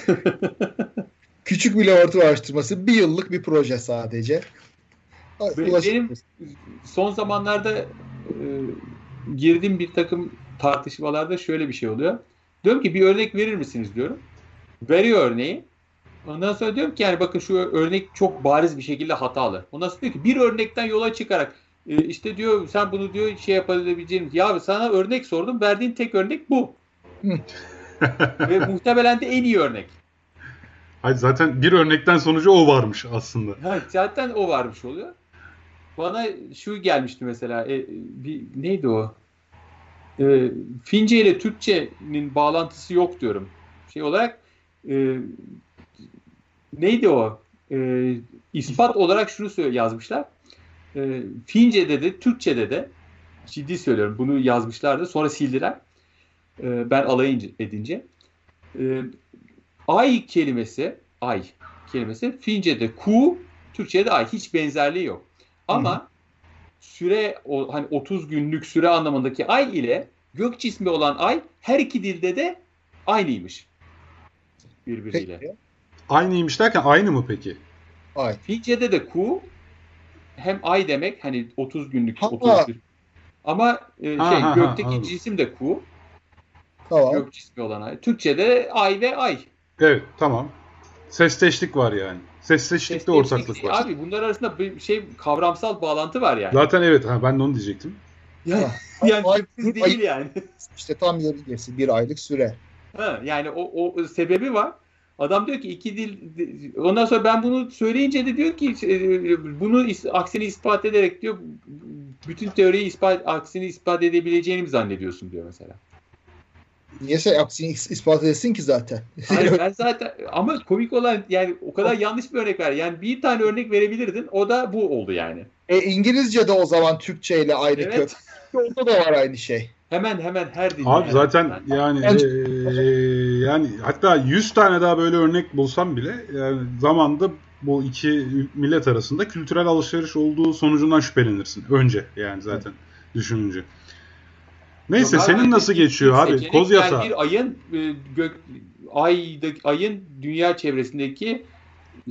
küçük bir laboratuvar araştırması bir yıllık bir proje sadece. Benim son zamanlarda e, girdiğim bir takım tartışmalarda şöyle bir şey oluyor. Diyorum ki bir örnek verir misiniz diyorum. Veriyor örneği. Ondan sonra diyorum ki yani bakın şu örnek çok bariz bir şekilde hatalı. Ondan sonra diyor ki bir örnekten yola çıkarak e, işte diyor sen bunu diyor şey yapabileceğin ya sana örnek sordum verdiğin tek örnek bu. Ve muhtemelen de en iyi örnek. Hayır zaten bir örnekten sonucu o varmış aslında. Ha, zaten o varmış oluyor. Bana şu gelmişti mesela e, bir neydi o? E, Fince ile Türkçenin bağlantısı yok diyorum. Şey olarak e, neydi o? E, ispat olarak şunu yazmışlar. E, Fince'de de Türkçe'de de ciddi söylüyorum. Bunu yazmışlardı. Sonra sildiler. E, ben alay edince. E, ay kelimesi ay kelimesi Fince'de ku, Türkçe'de ay. Hiç benzerliği yok. Ama Hı. süre o hani 30 günlük süre anlamındaki ay ile gök cismi olan ay her iki dilde de aynıymış. Birbiriyle. Peki. Aynıymış derken aynı mı peki? Ay. Fince'de de ku hem ay demek hani 30 günlük ha, 30 gün. Ama e, ha, şey ha, gökteki ha, cisim de ku. Tamam. Gök cismi olan ay. Türkçe'de ay ve ay. Evet tamam. Sesteşlik var yani. Sesteşlikte ortaklık var. Abi bunlar arasında bir şey kavramsal bağlantı var yani. Zaten evet ha, ben de onu diyecektim. Ya, yani ay, değil ay, yani. İşte tam yarı bir aylık süre. Ha, yani o, o sebebi var. Adam diyor ki iki dil ondan sonra ben bunu söyleyince de diyor ki e, bunu aksini ispat ederek diyor bütün teoriyi ispat aksini ispat edebileceğini mi zannediyorsun diyor mesela. Niye sen aksini ispat edesin ki zaten? Hayır ben zaten ama komik olan yani o kadar yanlış bir örnek ver. Yani bir tane örnek verebilirdin. O da bu oldu yani. E İngilizce de o zaman Türkçe ile aynı evet. kök. Onda da var aynı şey. Hemen hemen her dilde. Abi yani. zaten yani e, yani hatta 100 tane daha böyle örnek bulsam bile yani zamanda bu iki millet arasında kültürel alışveriş olduğu sonucundan şüphelenirsin. Önce yani zaten düşününce. Neyse Yok, senin nasıl geçiyor abi? Koz yasa. Bir ayın e, gök ayda ayın dünya çevresindeki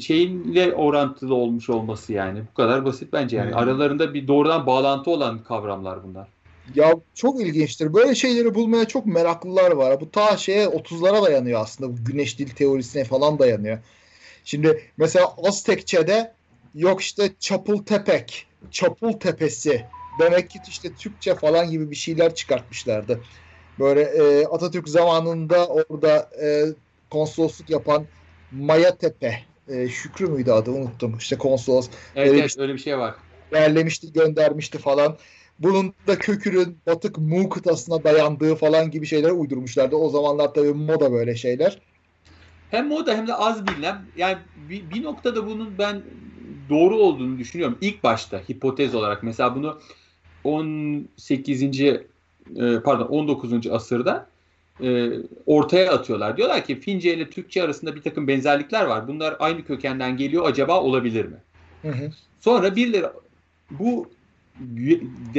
şeyinle orantılı olmuş olması yani. Bu kadar basit bence yani. Hmm. Aralarında bir doğrudan bağlantı olan kavramlar bunlar. Ya çok ilginçtir. Böyle şeyleri bulmaya çok meraklılar var. Bu ta şeye 30'lara dayanıyor aslında. Bu güneş dil teorisine falan dayanıyor. Şimdi mesela Aztekçe'de yok işte Çapultepek, Çapul Tepesi. Demek ki işte Türkçe falan gibi bir şeyler çıkartmışlardı. Böyle e, Atatürk zamanında orada e, konsolosluk yapan Maya Tepe. E, Şükrü müydü adı unuttum. İşte konsolos. Evet, evet öyle bir şey var. Yerlemişti göndermişti falan. Bunun da kökünün batık Mu kıtasına dayandığı falan gibi şeyler uydurmuşlardı. O zamanlar tabii moda böyle şeyler. Hem moda hem de az bilinen. Yani bir, bir noktada bunun ben doğru olduğunu düşünüyorum. İlk başta hipotez olarak mesela bunu 18. E, pardon 19. asırda e, ortaya atıyorlar. Diyorlar ki Fince ile Türkçe arasında bir takım benzerlikler var. Bunlar aynı kökenden geliyor. Acaba olabilir mi? Hı hı. Sonra birileri bu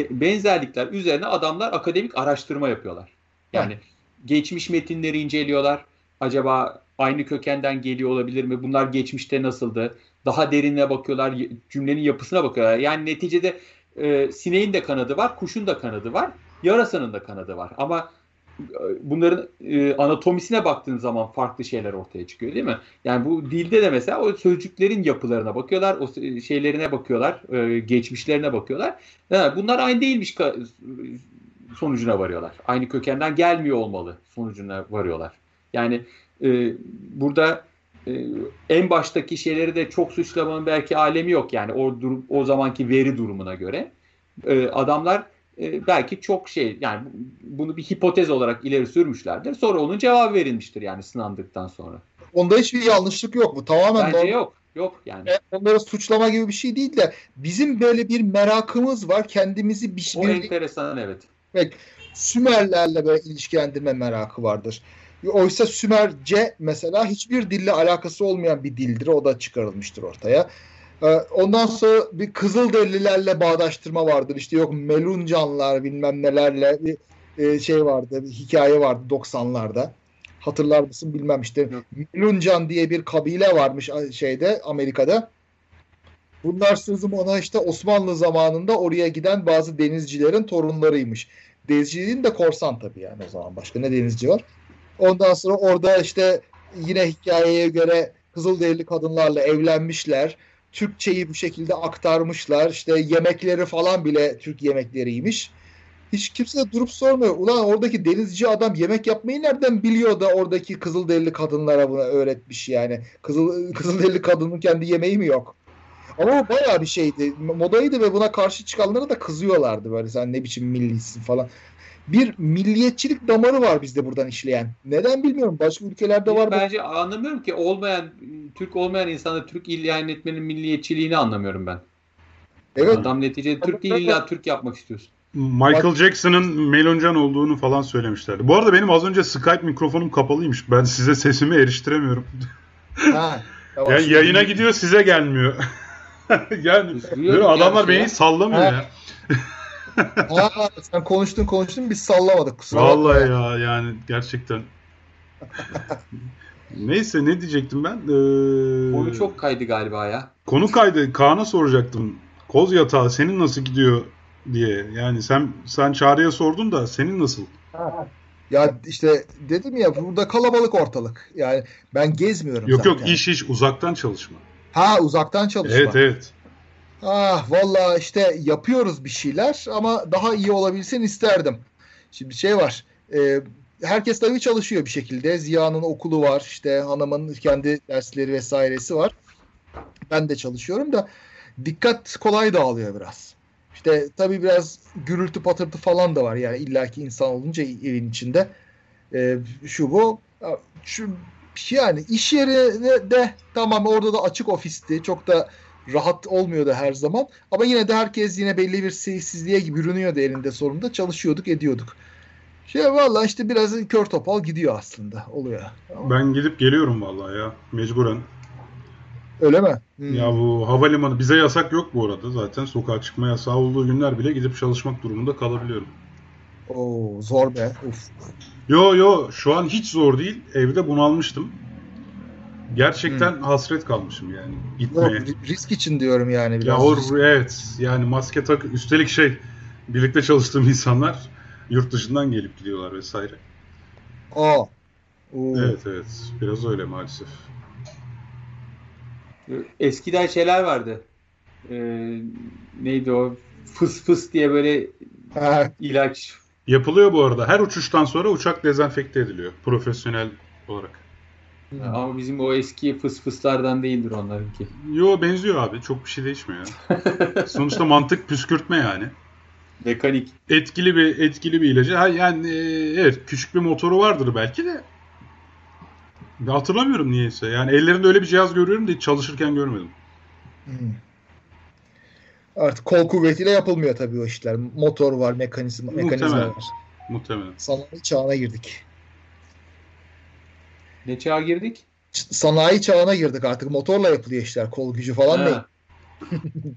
benzerlikler üzerine adamlar akademik araştırma yapıyorlar. Yani evet. geçmiş metinleri inceliyorlar. Acaba aynı kökenden geliyor olabilir mi? Bunlar geçmişte nasıldı? Daha derinine bakıyorlar. Cümlenin yapısına bakıyorlar. Yani neticede e, sineğin de kanadı var, kuşun da kanadı var, yarasanın da kanadı var. Ama bunların e, anatomisine baktığın zaman farklı şeyler ortaya çıkıyor değil mi? Yani bu dilde de mesela o sözcüklerin yapılarına bakıyorlar, o şeylerine bakıyorlar, e, geçmişlerine bakıyorlar. Yani bunlar aynı değilmiş sonucuna varıyorlar. Aynı kökenden gelmiyor olmalı sonucuna varıyorlar. Yani e, burada e, en baştaki şeyleri de çok suçlamanın belki alemi yok yani o durum, o zamanki veri durumuna göre. E, adamlar e, belki çok şey yani bunu bir hipotez olarak ileri sürmüşlerdir. Sonra onun cevabı verilmiştir yani sınandıktan sonra. Onda hiçbir yanlışlık yok bu. Tamamen Bence yok. Yok yani. E, onlara suçlama gibi bir şey değil de bizim böyle bir merakımız var. Kendimizi bir O bir, enteresan evet. Evet. Sümerlerle böyle ilişkilendirme merakı vardır. Oysa Sümerce mesela hiçbir dille alakası olmayan bir dildir. O da çıkarılmıştır ortaya. Ee, ondan sonra bir Kızılderililerle bağdaştırma vardır. İşte yok Meluncanlar bilmem nelerle bir e, şey vardı, bir hikaye vardı 90'larda. Hatırlar mısın bilmem işte. Meluncan diye bir kabile varmış şeyde Amerika'da. Bunlar sözüm ona işte Osmanlı zamanında oraya giden bazı denizcilerin torunlarıymış. Denizciliğin de korsan tabii yani o zaman. Başka ne denizci var? Ondan sonra orada işte yine hikayeye göre Kızılderili kadınlarla evlenmişler. Türkçeyi bu şekilde aktarmışlar. İşte yemekleri falan bile Türk yemekleriymiş. Hiç kimse de durup sormuyor. Ulan oradaki denizci adam yemek yapmayı nereden biliyor da oradaki Kızılderili kadınlara bunu öğretmiş yani. Kızıl, Kızılderili kadının kendi yemeği mi yok? Ama o bayağı bir şeydi. Modaydı ve buna karşı çıkanlara da kızıyorlardı böyle sen ne biçim millisin falan bir milliyetçilik damarı var bizde buradan işleyen. Neden bilmiyorum. Başka ülkelerde var mı? Bence anlamıyorum ki olmayan Türk olmayan insanda Türk ilan etmenin milliyetçiliğini anlamıyorum ben. Evet. Adam neticede Türk değil illa Türk yapmak istiyorsun. Michael Jackson'ın Meloncan olduğunu falan söylemişlerdi. Bu arada benim az önce Skype mikrofonum kapalıymış. Ben size sesimi eriştiremiyorum. Ha, tamam. Yani yayına gidiyor size gelmiyor. yani böyle adamlar beni sallamıyor Ha. ya. Ha, sen konuştun konuştun biz sallamadık. Kusura bakma. Vallahi ya yani gerçekten. Neyse ne diyecektim ben? Ee, Konu çok kaydı galiba ya. Konu kaydı. Kaan'a soracaktım. Koz yatağı senin nasıl gidiyor diye. Yani sen sen Çağrı'ya sordun da senin nasıl? Ya işte dedim ya burada kalabalık ortalık. Yani ben gezmiyorum Yok zaten. yok iş iş uzaktan çalışma. Ha uzaktan çalışma. Evet evet. Ah valla işte yapıyoruz bir şeyler ama daha iyi olabilsin isterdim. Şimdi şey var. e, herkes tabii çalışıyor bir şekilde. Ziya'nın okulu var. işte hanımın kendi dersleri vesairesi var. Ben de çalışıyorum da dikkat kolay dağılıyor biraz. İşte tabii biraz gürültü patırtı falan da var. Yani illaki insan olunca evin içinde. E, şu bu. Şu, yani iş yeri de, de tamam orada da açık ofisti. Çok da rahat olmuyordu her zaman. Ama yine de herkes yine belli bir sessizliğe bürünüyordu elinde sonunda. Çalışıyorduk, ediyorduk. Şey valla işte biraz kör topal gidiyor aslında. Oluyor. Ama Ben gidip geliyorum vallahi ya. Mecburen. Öyle mi? Hmm. Ya bu havalimanı bize yasak yok bu arada. Zaten sokağa çıkma yasağı olduğu günler bile gidip çalışmak durumunda kalabiliyorum. Oo, zor be. Uf. Yo yo şu an hiç zor değil. Evde bunalmıştım. Gerçekten hasret kalmışım yani Yok, gitmeye. ri- risk için diyorum yani biraz. Ya o evet yani maske tak üstelik şey birlikte çalıştığım insanlar yurt dışından gelip gidiyorlar vesaire. Aa. Oo. Evet evet biraz öyle maalesef. Eskiden şeyler vardı. Ee, neydi o? Fıs fıs diye böyle ilaç. Yapılıyor bu arada. Her uçuştan sonra uçak dezenfekte ediliyor profesyonel olarak. Ama bizim o eski fıs fıslardan değildir onlarınki. Yo benziyor abi. Çok bir şey değişmiyor. Sonuçta mantık püskürtme yani. Mekanik. Etkili bir etkili bir ilacı. Ha, yani e, evet küçük bir motoru vardır belki de. Ya Hatırlamıyorum niyeyse. Yani ellerinde öyle bir cihaz görüyorum da hiç çalışırken görmedim. Hmm. Artık kol kuvvetiyle yapılmıyor tabii o işler. Motor var, mekanizma, mekanizma Muhtemelen. var. Muhtemelen. Sanayi çağına girdik. Ne çağa girdik? Sanayi çağına girdik artık. Motorla yapılıyor işler. Kol gücü falan Ha. değil.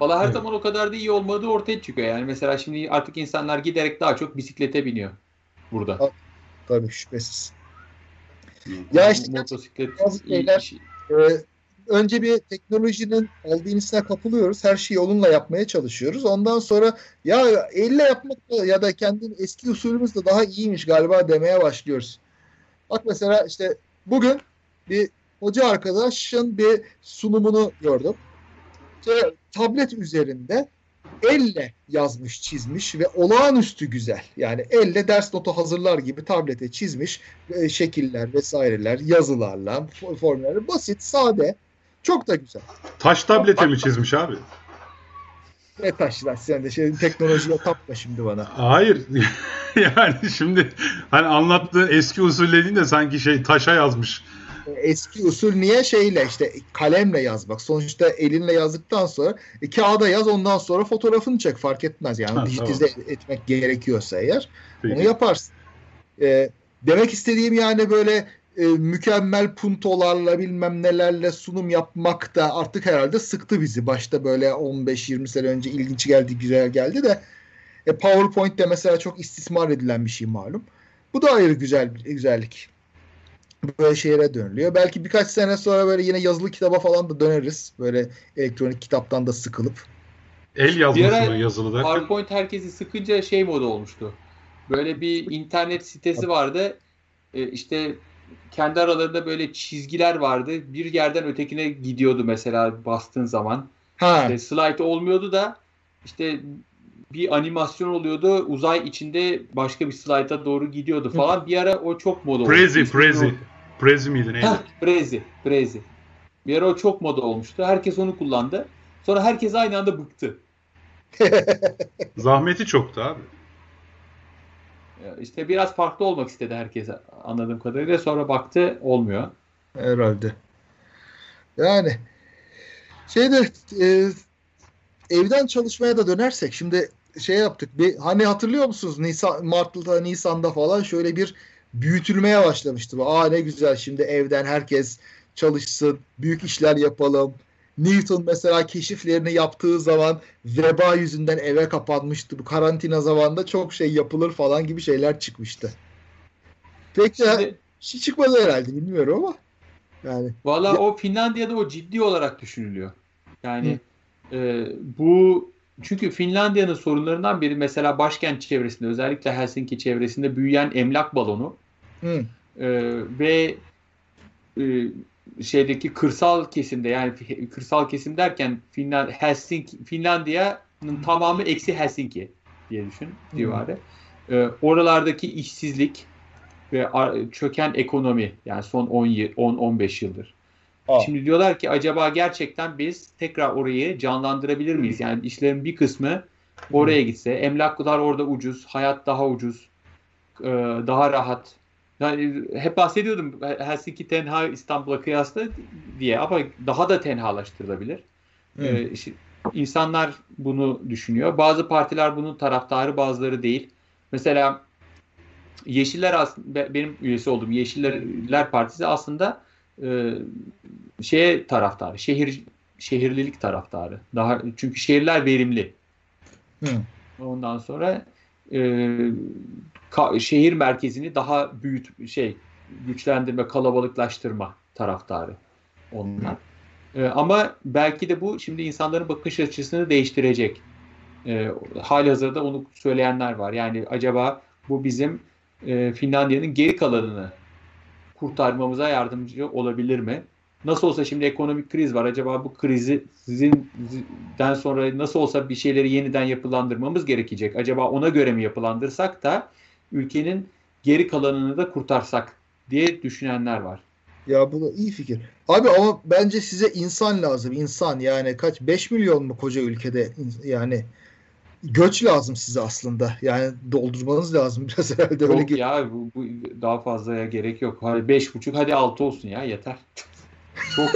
Valla her Evet. zaman o kadar da iyi olmadığı ortaya çıkıyor. Yani mesela şimdi artık insanlar giderek daha çok bisiklete biniyor burada. Tabii şüphesiz. Ya işte motosiklet bazı şeyler- iş. Ee, önce bir teknolojinin albinisine kapılıyoruz. Her şeyi onunla yapmaya çalışıyoruz. Ondan sonra ya elle yapmak ya da kendi eski usulümüz de daha iyiymiş galiba demeye başlıyoruz. Bak mesela işte bugün bir hoca arkadaşın bir sunumunu gördüm. İşte tablet üzerinde elle yazmış, çizmiş ve olağanüstü güzel. Yani elle ders notu hazırlar gibi tablete çizmiş e, şekiller vesaireler, yazılarla, fo- formülleri basit, sade, çok da güzel. Taş tablete mi çizmiş abi? Ne taşlar sen de şey, teknolojiye tapma şimdi bana. Hayır. yani şimdi hani anlattığı eski usul dediğinde sanki şey taşa yazmış. Eski usul niye şeyle işte kalemle yazmak. Sonuçta elinle yazdıktan sonra e, kağıda yaz ondan sonra fotoğrafını çek fark etmez. Yani Ha, dijitize etmek gerekiyorsa eğer onu Peki. yaparsın. E, demek istediğim yani böyle e, mükemmel puntolarla bilmem nelerle sunum yapmak da artık herhalde sıktı bizi. Başta böyle 15-20 sene önce ilginç geldi, güzel geldi de e, PowerPoint de mesela çok istismar edilen bir şey malum. Bu da ayrı güzel bir güzellik. Böyle şeylere dönülüyor. Belki birkaç sene sonra böyle yine yazılı kitaba falan da döneriz. Böyle elektronik kitaptan da sıkılıp. El Bir yazması ara mı yazılı derken? PowerPoint herkesi sıkınca şey moda olmuştu. Böyle bir internet sitesi vardı. E, işte kendi aralarında böyle çizgiler vardı. Bir yerden ötekine gidiyordu mesela bastığın zaman. Ha, İşte slide olmuyordu da işte bir animasyon oluyordu. Uzay içinde başka bir slide'a doğru gidiyordu falan. Bir ara o çok moda olmuştu. Prezi, neydi? Prezi miydi neydi? Heh, Prezi, Prezi. Bir ara o çok moda olmuştu. Herkes onu kullandı. Sonra herkes aynı anda bıktı. Zahmeti çoktu abi. İşte biraz farklı olmak istedi herkes anladığım kadarıyla. Sonra baktı olmuyor. herhalde. Yani şeyde e, evden çalışmaya da dönersek şimdi şey yaptık. Bir, hani hatırlıyor musunuz? Nisan, Mart'ta, Nisan'da falan şöyle bir büyütülmeye başlamıştı. Aa ne güzel şimdi evden herkes çalışsın, büyük işler yapalım. Newton mesela keşiflerini yaptığı zaman veba yüzünden eve kapanmıştı. Bu karantina zamanında çok şey yapılır falan gibi şeyler çıkmıştı. Peki Şimdi, şey çıkmadı herhalde bilmiyorum ama. Yani. Valla o Finlandiya'da o ciddi olarak düşünülüyor. Yani e, bu çünkü Finlandiya'nın sorunlarından biri mesela başkent çevresinde özellikle Helsinki çevresinde büyüyen emlak balonu e, ve e, şeydeki kırsal kesimde yani kırsal kesim derken Finland, Helsinki, Finlandiya'nın tamamı eksi Helsinki diye düşün civarı. E, oralardaki işsizlik ve çöken ekonomi yani son 10-15 yıldır. Aa. Şimdi diyorlar ki acaba gerçekten biz tekrar orayı canlandırabilir miyiz? Yani işlerin bir kısmı oraya gitse, emlaklar orada ucuz, hayat daha ucuz, e, daha rahat. Yani hep bahsediyordum Helsinki tenha İstanbul'a kıyasla diye ama daha da tenhalaştırılabilir. Ee, insanlar bunu düşünüyor. Bazı partiler bunun taraftarı, bazıları değil. Mesela Yeşiller aslında benim üyesi olduğum Yeşiller Partisi aslında e, şeye taraftarı, şehir şehirlilik taraftarı. Daha çünkü şehirler verimli. Hı. Ondan sonra e, şehir merkezini daha büyüt şey güçlendirme, kalabalıklaştırma taraftarı onlar. E, ama belki de bu şimdi insanların bakış açısını değiştirecek. E, hali hazırda onu söyleyenler var. Yani acaba bu bizim e, Finlandiya'nın geri kalanını kurtarmamıza yardımcı olabilir mi? Nasıl olsa şimdi ekonomik kriz var. Acaba bu krizi sizinden sonra nasıl olsa bir şeyleri yeniden yapılandırmamız gerekecek. Acaba ona göre mi yapılandırsak da ülkenin geri kalanını da kurtarsak diye düşünenler var. Ya bu da iyi fikir. Abi ama bence size insan lazım. İnsan yani kaç 5 milyon mu koca ülkede yani göç lazım size aslında. Yani doldurmanız lazım biraz herhalde. Yok öyle ya bu, bu daha fazlaya gerek yok. Hadi beş buçuk hadi altı olsun ya yeter. Çok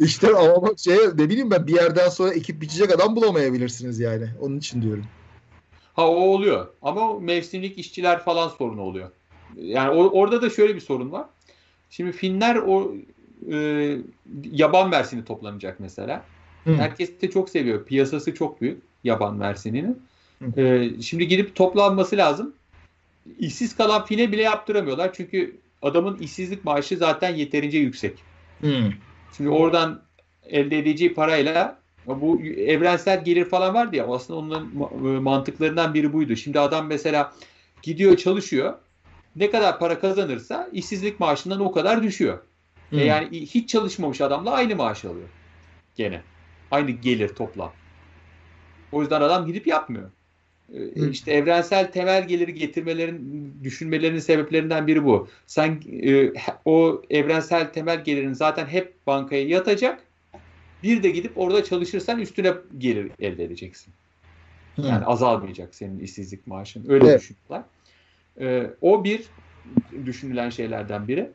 işte ama şey ne bileyim ben bir yerden sonra ekip biçecek adam bulamayabilirsiniz yani. Onun için diyorum. Ha o oluyor. Ama mevsimlik işçiler falan sorunu oluyor. Yani o, orada da şöyle bir sorun var. Şimdi Finler o e, yaban versini toplanacak mesela. Hı. Herkes de çok seviyor. Piyasası çok büyük yaban versini'nin. Ee, şimdi gidip toplanması lazım. İşsiz kalan fine bile yaptıramıyorlar. Çünkü adamın işsizlik maaşı zaten yeterince yüksek. Hmm. Şimdi oradan elde edeceği parayla bu evrensel gelir falan vardı ya aslında onların e, mantıklarından biri buydu. Şimdi adam mesela gidiyor çalışıyor. Ne kadar para kazanırsa işsizlik maaşından o kadar düşüyor. Hmm. E yani hiç çalışmamış adamla aynı maaş alıyor. Gene. Aynı gelir toplam. O yüzden adam gidip yapmıyor. Ee, işte evrensel temel geliri getirmelerin, düşünmelerinin sebeplerinden biri bu. Sen e, o evrensel temel gelirin zaten hep bankaya yatacak. Bir de gidip orada çalışırsan üstüne gelir elde edeceksin. Yani azalmayacak senin işsizlik maaşın. Öyle evet. düşünüyorlar. E, o bir düşünülen şeylerden biri.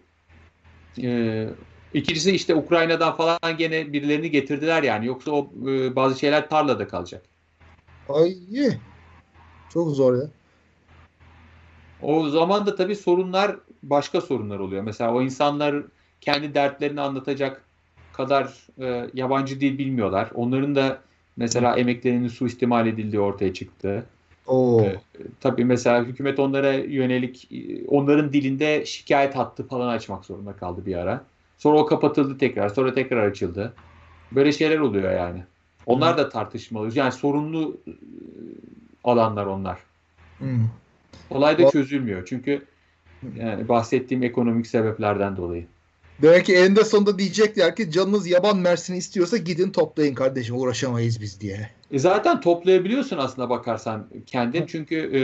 E, ikincisi işte Ukrayna'dan falan gene birilerini getirdiler yani. Yoksa o e, bazı şeyler tarlada kalacak. Ay çok zor ya. O zaman da tabii sorunlar başka sorunlar oluyor. Mesela o insanlar kendi dertlerini anlatacak kadar e, yabancı dil bilmiyorlar. Onların da mesela emeklerinin suistimal edildiği ortaya çıktı. Oo. E, tabii mesela hükümet onlara yönelik e, onların dilinde şikayet hattı falan açmak zorunda kaldı bir ara. Sonra o kapatıldı tekrar. Sonra tekrar açıldı. Böyle şeyler oluyor yani. Onlar da tartışmalı. Yani sorunlu e, alanlar onlar. Hmm. Olay da çözülmüyor. Çünkü yani bahsettiğim ekonomik sebeplerden dolayı. Demek ki eninde sonunda diyecekler ki canınız yaban mersini istiyorsa gidin toplayın kardeşim uğraşamayız biz diye. E zaten toplayabiliyorsun aslında bakarsan kendin. Çünkü e,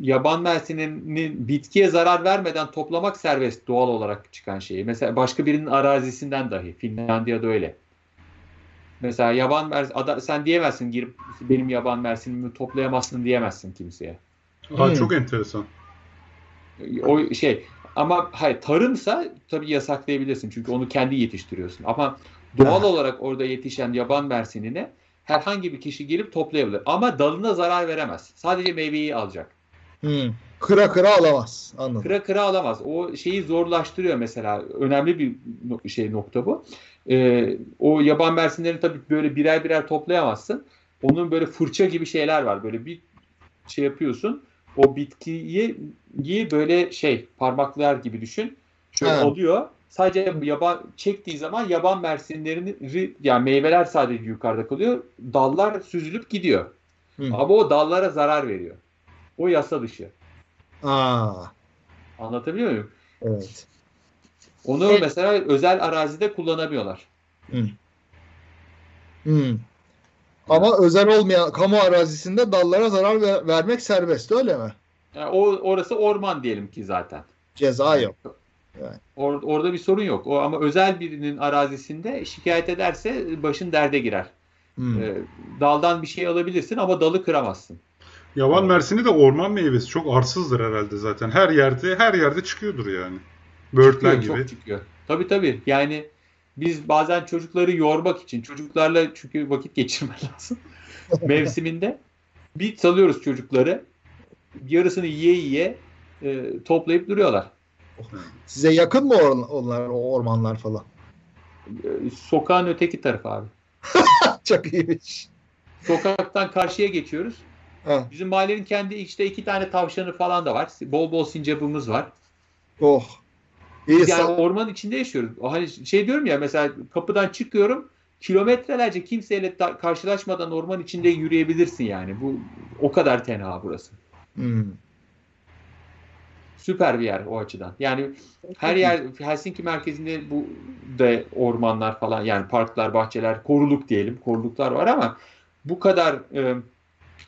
yaban mersinin bitkiye zarar vermeden toplamak serbest doğal olarak çıkan şeyi. Mesela başka birinin arazisinden dahi. Finlandiya'da öyle. Mesela yaban mersin, sen diyemezsin girip benim yaban mersinimi toplayamazsın diyemezsin kimseye. Aa, hmm. Çok enteresan. O şey ama hayır tarımsa tabii yasaklayabilirsin çünkü onu kendi yetiştiriyorsun. Ama doğal olarak orada yetişen yaban mersinini herhangi bir kişi gelip toplayabilir. Ama dalına zarar veremez. Sadece meyveyi alacak. Hmm. Kıra kıra alamaz. Anladım. Kıra kıra alamaz. O şeyi zorlaştırıyor mesela. Önemli bir şey nokta bu. Ee, o yaban mersinlerini tabii böyle birer birer toplayamazsın. Onun böyle fırça gibi şeyler var. Böyle bir şey yapıyorsun. O bitkiyi yi böyle şey parmaklar gibi düşün. Şöyle Ha. alıyor. Sadece yaban çektiği zaman yaban mersinlerini yani meyveler sadece yukarıda kalıyor. Dallar süzülüp gidiyor. Hı. Ama o dallara zarar veriyor. O yasa dışı. Aa, Anlatabiliyor muyum? evet. Onu Evet. mesela özel arazide kullanamıyorlar. Hmm. Ama özel olmayan kamu arazisinde dallara zarar ver- vermek serbest öyle mi? Yani o orası orman diyelim ki zaten. Ceza yok. Yani. Or- orada bir sorun yok. O ama özel birinin arazisinde şikayet ederse başın derde girer. Hmm. Ee, daldan bir şey alabilirsin ama dalı kıramazsın. Yavan mersini de orman meyvesi. Çok arsızdır herhalde zaten. Her yerde her yerde çıkıyordur yani. Böğürtlen Çıkıyor, gibi. Çok çıkıyor. Tabii tabii. Yani biz bazen çocukları yormak için çocuklarla çünkü vakit geçirmen lazım. Mevsiminde bir salıyoruz çocukları. Yarısını yiye yiye e, toplayıp duruyorlar. Size yakın mı or- onlar o ormanlar falan? E, sokağın öteki tarafı abi. Çok iyiymiş. Sokaktan karşıya geçiyoruz. Ha. Bizim mahallenin kendi işte iki tane tavşanı falan da var. Bol bol sincapımız var. Oh. İyi. Yani sa- ormanın içinde yaşıyoruz. Hani şey diyorum ya mesela kapıdan çıkıyorum kilometrelerce kimseyle karşılaşmadan orman içinde yürüyebilirsin yani. Bu o kadar tenha burası. Hmm. Süper bir yer o açıdan. Yani her yer Helsinki merkezinde bu da ormanlar falan yani parklar, bahçeler, koruluk diyelim. Koruluklar var ama bu kadar e,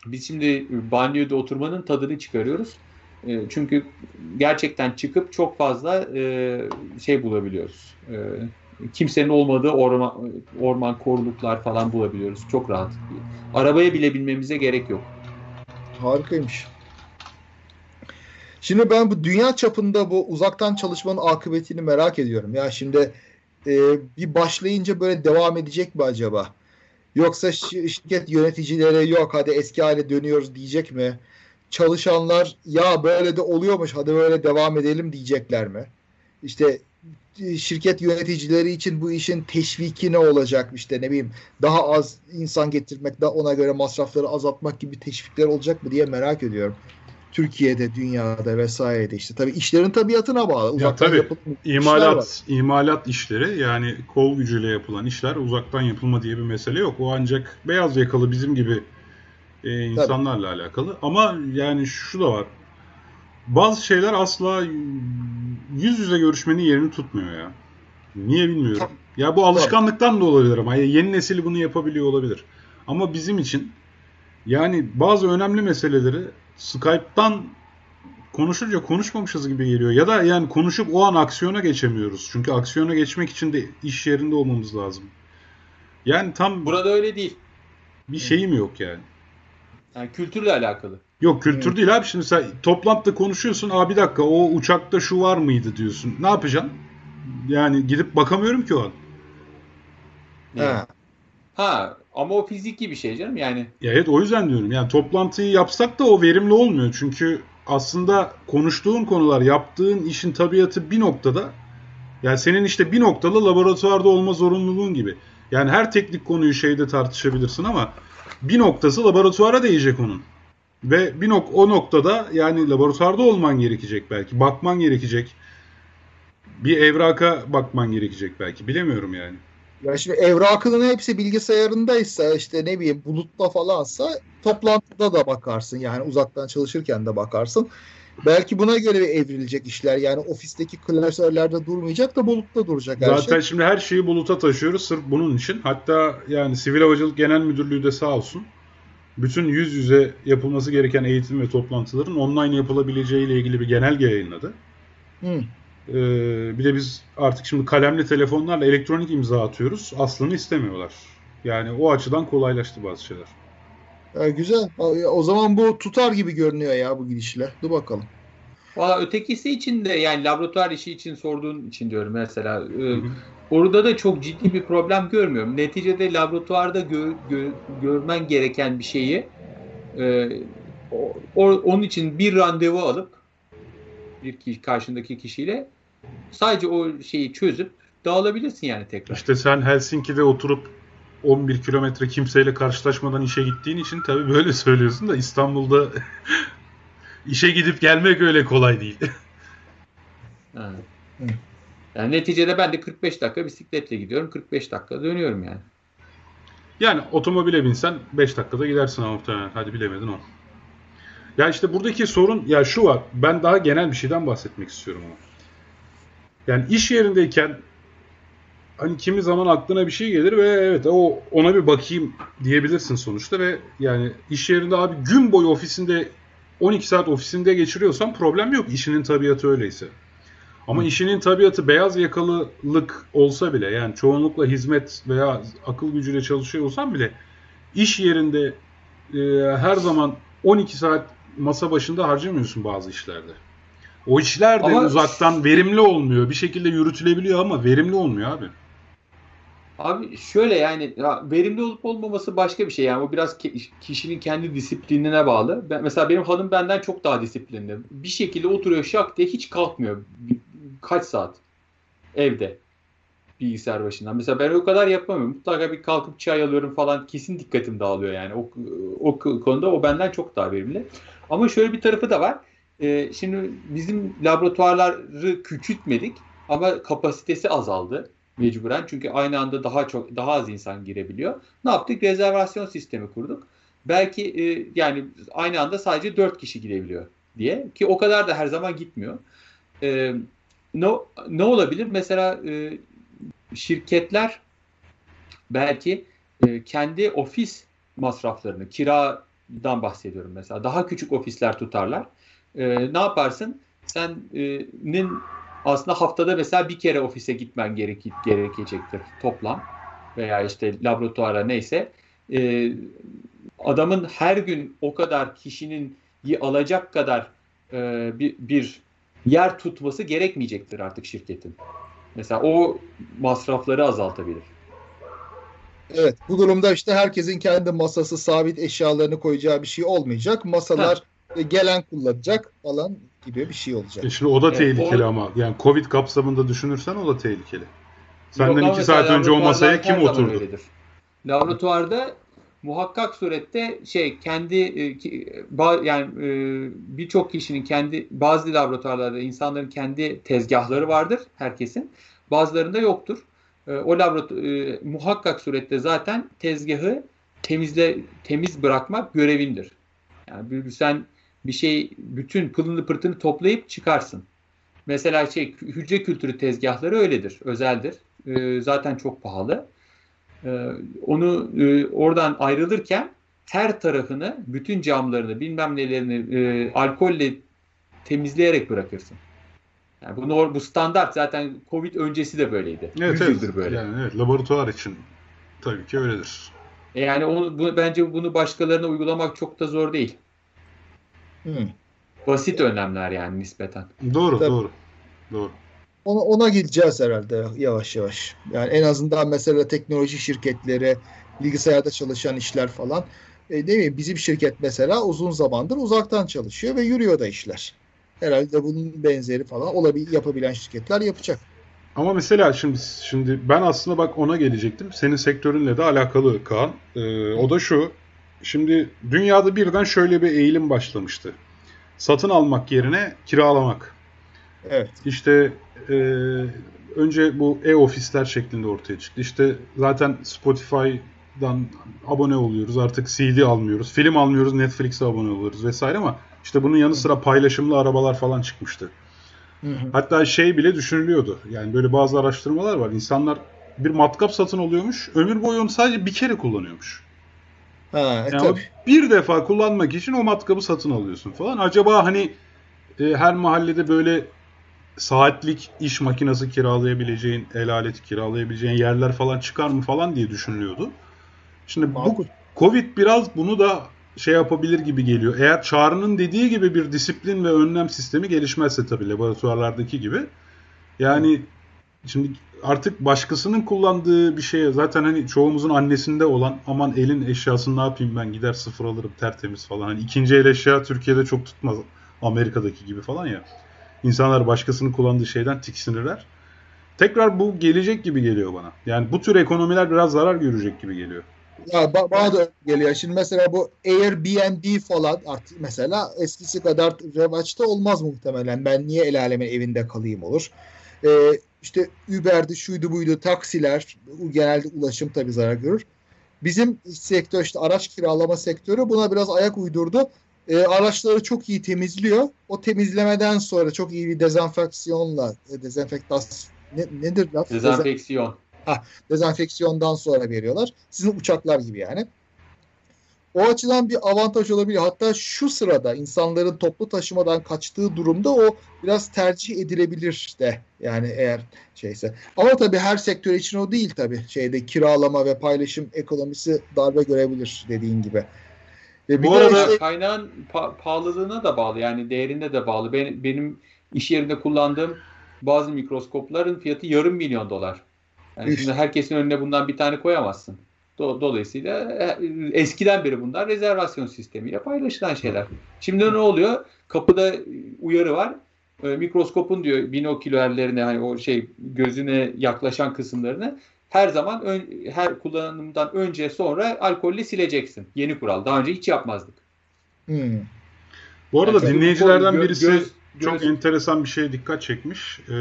biz şimdi banyoda oturmanın tadını çıkarıyoruz. E, çünkü gerçekten çıkıp çok fazla e, şey bulabiliyoruz. E, kimsenin olmadığı orman, orman koruluklar falan bulabiliyoruz. Çok rahat. Arabaya bile binmemize gerek yok. Harikaymış. Şimdi ben bu dünya çapında bu uzaktan çalışmanın akıbetini merak ediyorum. Ya şimdi e, bir başlayınca böyle devam edecek mi acaba? Yoksa şi- şirket yöneticileri yok hadi eski hale dönüyoruz diyecek mi? Çalışanlar ya böyle de oluyormuş hadi böyle devam edelim diyecekler mi? İşte e, şirket yöneticileri için bu işin teşviki ne olacak işte ne bileyim daha az insan getirmek da ona göre masrafları azaltmak gibi teşvikler olacak mı diye merak ediyorum. Türkiye'de, dünyada vesairede işte. Tabii işlerin tabiatına bağlı. Uzaktan tabii. yapılan işler var. İmalat, imalat işleri yani kol gücüyle yapılan işler uzaktan yapılma diye bir mesele yok. O ancak beyaz yakalı bizim gibi e, insanlarla alakalı. Ama yani şu da var. Bazı şeyler asla yüz yüze görüşmenin yerini tutmuyor ya. Niye bilmiyorum. Ya bu alışkanlıktan da olabilir ama yeni nesil bunu yapabiliyor olabilir. Ama bizim için yani bazı önemli meseleleri Skype'tan konuşunca konuşmamışız gibi geliyor. Ya da yani konuşup o an aksiyona geçemiyoruz. Çünkü aksiyona geçmek için de iş yerinde olmamız lazım. Yani tam Burada öyle değil. bir şeyim yok yani. Yani kültürle alakalı. Yok kültür Evet. değil abi. Şimdi sen toplantıda konuşuyorsun. Aa bir dakika o uçakta şu var mıydı diyorsun. Ne yapacaksın? Yani gidip bakamıyorum ki o an. Ha. Ha ama o fiziki bir şey canım yani. Ya evet o yüzden diyorum. Yani toplantıyı yapsak da o verimli olmuyor. Çünkü aslında konuştuğun konular, yaptığın işin tabiatı bir noktada yani senin işte bir noktada laboratuvarda olma zorunluluğun gibi. Yani her teknik konuyu şeyde tartışabilirsin ama bir noktası laboratuvara değecek onun. Ve bir nok o noktada yani laboratuvarda olman gerekecek belki. Bakman gerekecek. Bir evraka bakman gerekecek belki. Bilemiyorum yani. Ya şimdi evrakının hepsi bilgisayarındaysa işte ne bileyim bulutta falansa toplantıda da bakarsın. Yani uzaktan çalışırken de bakarsın. Belki buna göre evrilecek işler. Yani ofisteki klasörlerde durmayacak da bulutta duracak her Zaten şey. şimdi her şeyi buluta taşıyoruz sırf bunun için. Hatta yani Sivil Havacılık Genel Müdürlüğü de sağ olsun. Bütün yüz yüze yapılması gereken eğitim ve toplantıların online yapılabileceği ile ilgili bir genelge yayınladı. Hı. Ee, bir de biz artık şimdi kalemli telefonlarla elektronik imza atıyoruz. Aslını istemiyorlar. Yani o açıdan kolaylaştı bazı şeyler. Güzel. O zaman bu tutar gibi görünüyor ya bu gidişle. Dur bakalım. Valla ötekisi için de yani laboratuvar işi için sorduğun için diyorum mesela. e, Hı hı. orada da çok ciddi bir problem görmüyorum. Neticede laboratuvarda gö, gö, görmen gereken bir şeyi e, o, onun için bir randevu alıp bir kişi, karşındaki kişiyle sadece o şeyi çözüp dağılabilirsin yani tekrar. İşte sen Helsinki'de oturup 11 kilometre kimseyle karşılaşmadan işe gittiğin için tabii böyle söylüyorsun da İstanbul'da işe gidip gelmek öyle kolay değil. Yani neticede ben de 45 dakika bisikletle gidiyorum. 45 dakika dönüyorum yani. Yani otomobile binsen 5 dakikada gidersin ama muhtemelen. Hadi bilemedin o. Ya işte buradaki sorun ya şu var. Ben daha genel bir şeyden bahsetmek istiyorum ama. Yani iş yerindeyken hani kimi zaman aklına bir şey gelir ve evet o ona bir bakayım diyebilirsin sonuçta ve yani iş yerinde abi gün boyu ofisinde 12 saat ofisinde geçiriyorsan problem yok. İşinin tabiatı öyleyse. Ama Hı. işinin tabiatı beyaz yakalılık olsa bile yani çoğunlukla hizmet veya akıl gücüyle çalışıyor olsan bile iş yerinde e, her zaman 12 saat masa başında harcamıyorsun bazı işlerde. O işler de ama... uzaktan verimli olmuyor. Bir şekilde yürütülebiliyor ama verimli olmuyor abi. Abi şöyle yani ya verimli olup olmaması başka bir şey yani o biraz kişinin kendi disiplinine bağlı. Ben, mesela benim hanım benden çok daha disiplinli. Bir şekilde oturuyor şak diye hiç kalkmıyor. Kaç saat evde bilgisayar başından. Mesela ben o kadar yapamıyorum. Mutlaka bir kalkıp çay alıyorum falan kesin dikkatim dağılıyor yani. O, o konuda o benden çok daha verimli. Ama şöyle bir tarafı da var. Ee, şimdi bizim laboratuvarları küçültmedik ama kapasitesi azaldı mecburen. Çünkü aynı anda daha çok daha az insan girebiliyor. Ne yaptık? Rezervasyon sistemi kurduk. Belki e, yani aynı anda sadece 4 kişi girebiliyor diye ki o kadar da her zaman gitmiyor. E, ne ne olabilir? Mesela e, şirketler belki e, kendi ofis masraflarını kiradan bahsediyorum mesela daha küçük ofisler tutarlar. E, ne yaparsın? Senin aslında haftada mesela bir kere ofise gitmen gerek, gerekecektir toplam veya işte laboratuvara neyse. E, adamın her gün o kadar kişinin alacak kadar e, bir, bir yer tutması gerekmeyecektir artık şirketin. Mesela o masrafları azaltabilir. Evet bu durumda işte herkesin kendi masası sabit eşyalarını koyacağı bir şey olmayacak. Masalar ha. Gelen kullanacak falan gibi bir şey olacak. E şimdi o da evet, tehlikeli o... ama. Yani Covid kapsamında düşünürsen o da tehlikeli. Senden Yok, iki saat önce o masaya kim oturdu? Öyledir. Laboratuvarda muhakkak surette şey kendi e, yani e, birçok kişinin kendi bazı laboratuvarlarda insanların kendi tezgahları vardır herkesin. Bazılarında yoktur. E, o laboratuvar muhakkak surette zaten tezgahı temizle temiz bırakmak görevindir. Yani sen bir şey bütün pılını pırtını toplayıp çıkarsın. Mesela şey hücre kültürü tezgahları öyledir, özeldir. E, zaten çok pahalı. E, onu e, oradan ayrılırken her tarafını, bütün camlarını, bilmem nelerini e, alkolle temizleyerek bırakırsın. Yani bu, bu standart zaten Covid öncesi de böyleydi. Evet, evet. böyle. Yani evet, laboratuvar için tabii ki öyledir. E, yani onu, bu, bence bunu başkalarına uygulamak çok da zor değil. Hmm. Basit önlemler yani nispeten. Doğru, Tabii. doğru. Doğru. Ona, ona gideceğiz herhalde yavaş yavaş. Yani en azından mesela teknoloji şirketleri, bilgisayarda çalışan işler falan. E, değil mi? Bizim şirket mesela uzun zamandır uzaktan çalışıyor ve yürüyor da işler. Herhalde bunun benzeri falan olabilir yapabilen şirketler yapacak. Ama mesela şimdi şimdi ben aslında bak ona gelecektim. Senin sektörünle de alakalı Kaan. Ee, o da şu. Şimdi dünyada birden şöyle bir eğilim başlamıştı. Satın almak yerine kiralamak. Evet. İşte e, önce bu e-ofisler şeklinde ortaya çıktı. İşte zaten Spotify'dan abone oluyoruz. Artık CD almıyoruz. Film almıyoruz. Netflix'e abone oluyoruz vesaire ama işte bunun yanı sıra paylaşımlı arabalar falan çıkmıştı. Hı hı. Hatta şey bile düşünülüyordu. Yani böyle bazı araştırmalar var. İnsanlar bir matkap satın alıyormuş. Ömür boyu onu sadece bir kere kullanıyormuş. Ha, yani tabii. bir defa kullanmak için o matkabı satın alıyorsun falan. Acaba hani e, her mahallede böyle saatlik iş makinesi kiralayabileceğin, el aleti kiralayabileceğin yerler falan çıkar mı falan diye düşünülüyordu. Şimdi bu Covid biraz bunu da şey yapabilir gibi geliyor. Eğer Çağrı'nın dediği gibi bir disiplin ve önlem sistemi gelişmezse tabii laboratuvarlardaki gibi. Yani şimdi artık başkasının kullandığı bir şeye zaten hani çoğumuzun annesinde olan aman elin eşyasını ne yapayım ben gider sıfır alırım tertemiz falan. Hani ikinci el eşya Türkiye'de çok tutmaz Amerika'daki gibi falan ya. İnsanlar başkasının kullandığı şeyden tiksinirler. Tekrar bu gelecek gibi geliyor bana. Yani bu tür ekonomiler biraz zarar görecek gibi geliyor. Ya ba- bana da öyle geliyor. Şimdi mesela bu Airbnb falan artık mesela eskisi kadar revaçta olmaz muhtemelen. Ben niye el alemin evinde kalayım olur. Ee, işte Uber'di, şuydu buydu, taksiler, genelde ulaşım tabii zarar görür. Bizim sektör işte araç kiralama sektörü buna biraz ayak uydurdu. Ee, araçları çok iyi temizliyor. O temizlemeden sonra çok iyi bir dezenfeksiyonla, e, dezenfektas ne, nedir laf? Dezenfeksiyon. Dezenfeksiyondan sonra veriyorlar. Sizin uçaklar gibi yani. O açıdan bir avantaj olabilir. Hatta şu sırada insanların toplu taşımadan kaçtığı durumda o biraz tercih edilebilir de yani eğer şeyse. Ama tabii her sektör için o değil tabii. Şeyde kiralama ve paylaşım ekonomisi darbe görebilir dediğin gibi. Ve Bu arada işte... kaynağın pa- pahalılığına da bağlı yani değerine de bağlı. Ben, benim iş yerinde kullandığım bazı mikroskopların fiyatı yarım milyon dolar. Yani işte. şimdi herkesin önüne bundan bir tane koyamazsın. Dolayısıyla e, eskiden beri bunlar rezervasyon sistemiyle paylaşılan şeyler. Şimdi ne oluyor? Kapıda uyarı var. E, mikroskopun diyor binokülerlerine hani o şey gözüne yaklaşan kısımlarını her zaman ön, her kullanımdan önce sonra alkolle sileceksin. Yeni kural. Daha önce hiç yapmazdık. Hmm. Bu arada yani dinleyicilerden birisi göz, çok göz... enteresan bir şeye dikkat çekmiş. Ee,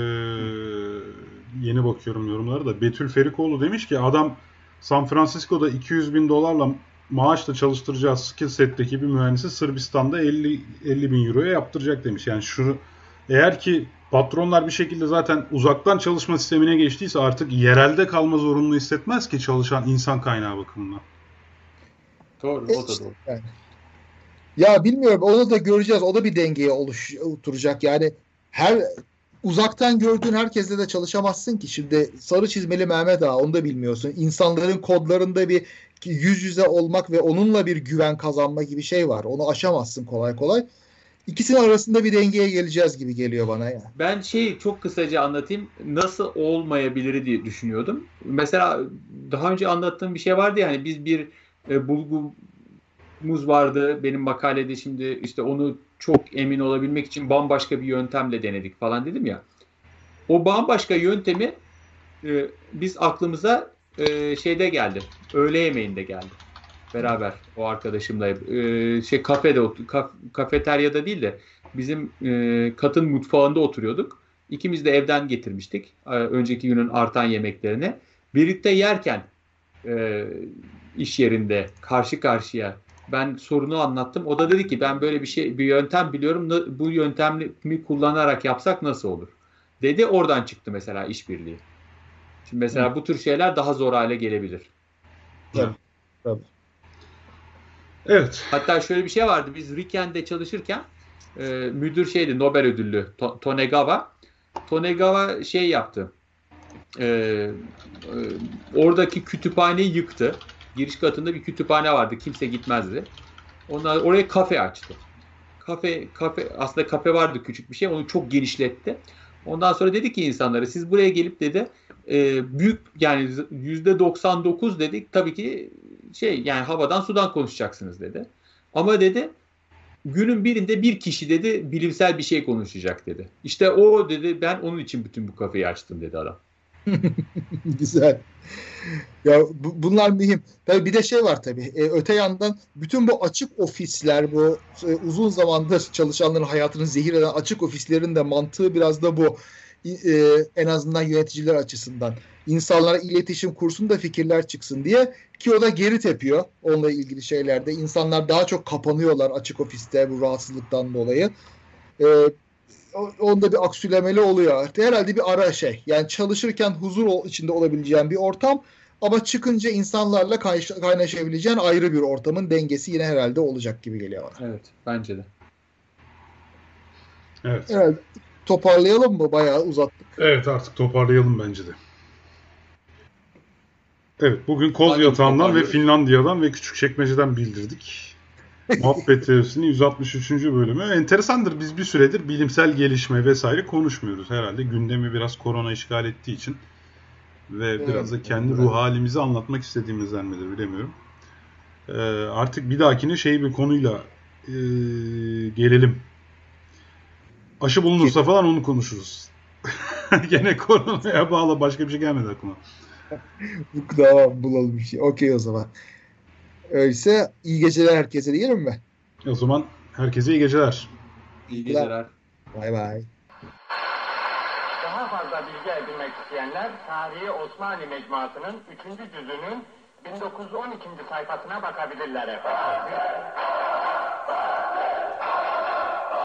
yeni bakıyorum yorumlara da. Betül Ferikoğlu demiş ki adam San Francisco'da 200 bin dolarla maaşla çalıştıracağı skill set'teki bir mühendisi Sırbistan'da 50, 50 bin euroya yaptıracak demiş. Yani şunu eğer ki patronlar bir şekilde zaten uzaktan çalışma sistemine geçtiyse artık yerelde kalma zorunlu hissetmez ki çalışan insan kaynağı bakımından. Doğru, o da doğru. Yani. Ya bilmiyorum onu da göreceğiz. O da bir dengeye oluş, oturacak. Yani her uzaktan gördüğün herkesle de çalışamazsın ki. Şimdi sarı çizmeli Mehmet Ağa onu da bilmiyorsun. İnsanların kodlarında bir yüz yüze olmak ve onunla bir güven kazanma gibi şey var. Onu aşamazsın kolay kolay. İkisinin arasında bir dengeye geleceğiz gibi geliyor bana ya. Ben şey çok kısaca anlatayım. Nasıl olmayabilir diye düşünüyordum. Mesela daha önce anlattığım bir şey vardı ya hani biz bir e, bulgumuz vardı. Benim makalede şimdi işte onu çok emin olabilmek için bambaşka bir yöntemle denedik falan dedim ya. O bambaşka yöntemi e, biz aklımıza e, şeyde geldi. Öğle yemeğinde geldi. Beraber o arkadaşımla e, şey kafede kaf, kafeteryada değil de bizim e, katın mutfağında oturuyorduk. İkimiz de evden getirmiştik. E, önceki günün artan yemeklerini. Birlikte yerken e, iş yerinde karşı karşıya ben sorunu anlattım. O da dedi ki ben böyle bir şey bir yöntem biliyorum. Bu yöntemi kullanarak yapsak nasıl olur? Dedi oradan çıktı mesela işbirliği. Şimdi mesela Hı. bu tür şeyler daha zor hale gelebilir. Tabii. Tabii. Evet. Hatta şöyle bir şey vardı. Biz Riken'de çalışırken e, müdür şeydi Nobel ödüllü to, Tonegawa. Tonegawa şey yaptı. E, e, oradaki kütüphaneyi yıktı giriş katında bir kütüphane vardı. Kimse gitmezdi. Onlar oraya kafe açtı. Kafe kafe aslında kafe vardı küçük bir şey. Onu çok genişletti. Ondan sonra dedi ki insanlara siz buraya gelip dedi e, büyük yani yüzde 99 dedik tabii ki şey yani havadan sudan konuşacaksınız dedi. Ama dedi günün birinde bir kişi dedi bilimsel bir şey konuşacak dedi. İşte o dedi ben onun için bütün bu kafeyi açtım dedi adam. Güzel. Ya bu, bunlar mühim. Tabii bir de şey var tabii. E, öte yandan bütün bu açık ofisler, bu e, uzun zamandır çalışanların hayatını zehir eden açık ofislerin de mantığı biraz da bu. E, en azından yöneticiler açısından. İnsanlara iletişim kursun da fikirler çıksın diye ki o da geri tepiyor onunla ilgili şeylerde. İnsanlar daha çok kapanıyorlar açık ofiste bu rahatsızlıktan dolayı. E, onda bir aksülemeli oluyor. Herhalde bir ara şey. Yani çalışırken huzur içinde olabileceğin bir ortam ama çıkınca insanlarla kaynaşabileceğin ayrı bir ortamın dengesi yine herhalde olacak gibi geliyor bana. Evet, bence de. Evet. Herhalde toparlayalım mı? Bayağı uzattık. Evet artık toparlayalım bence de. Evet bugün Koz Yatağı'ndan ve Finlandiya'dan ve küçük çekmeceden bildirdik. Muhabbet Teorisi'nin 163. bölümü. Enteresandır biz bir süredir bilimsel gelişme vesaire konuşmuyoruz herhalde. Gündemi biraz korona işgal ettiği için ve Evet, biraz da kendi evet. ruh halimizi anlatmak istediğimizden midir bilemiyorum. Ee, artık bir dahakine şey bir konuyla e, gelelim. Aşı bulunursa falan onu konuşuruz. Gene koronaya bağlı başka bir şey gelmedi aklıma. Tamam bulalım bir şey. Okey o zaman. Öyleyse iyi geceler herkese diyelim mi? O zaman herkese iyi geceler. İyi geceler. Bay bay. Daha fazla bilgi edinmek isteyenler Tarihi Osmanlı Mecmuası'nın 3. cüzünün 1912. sayfasına bakabilirler efendim.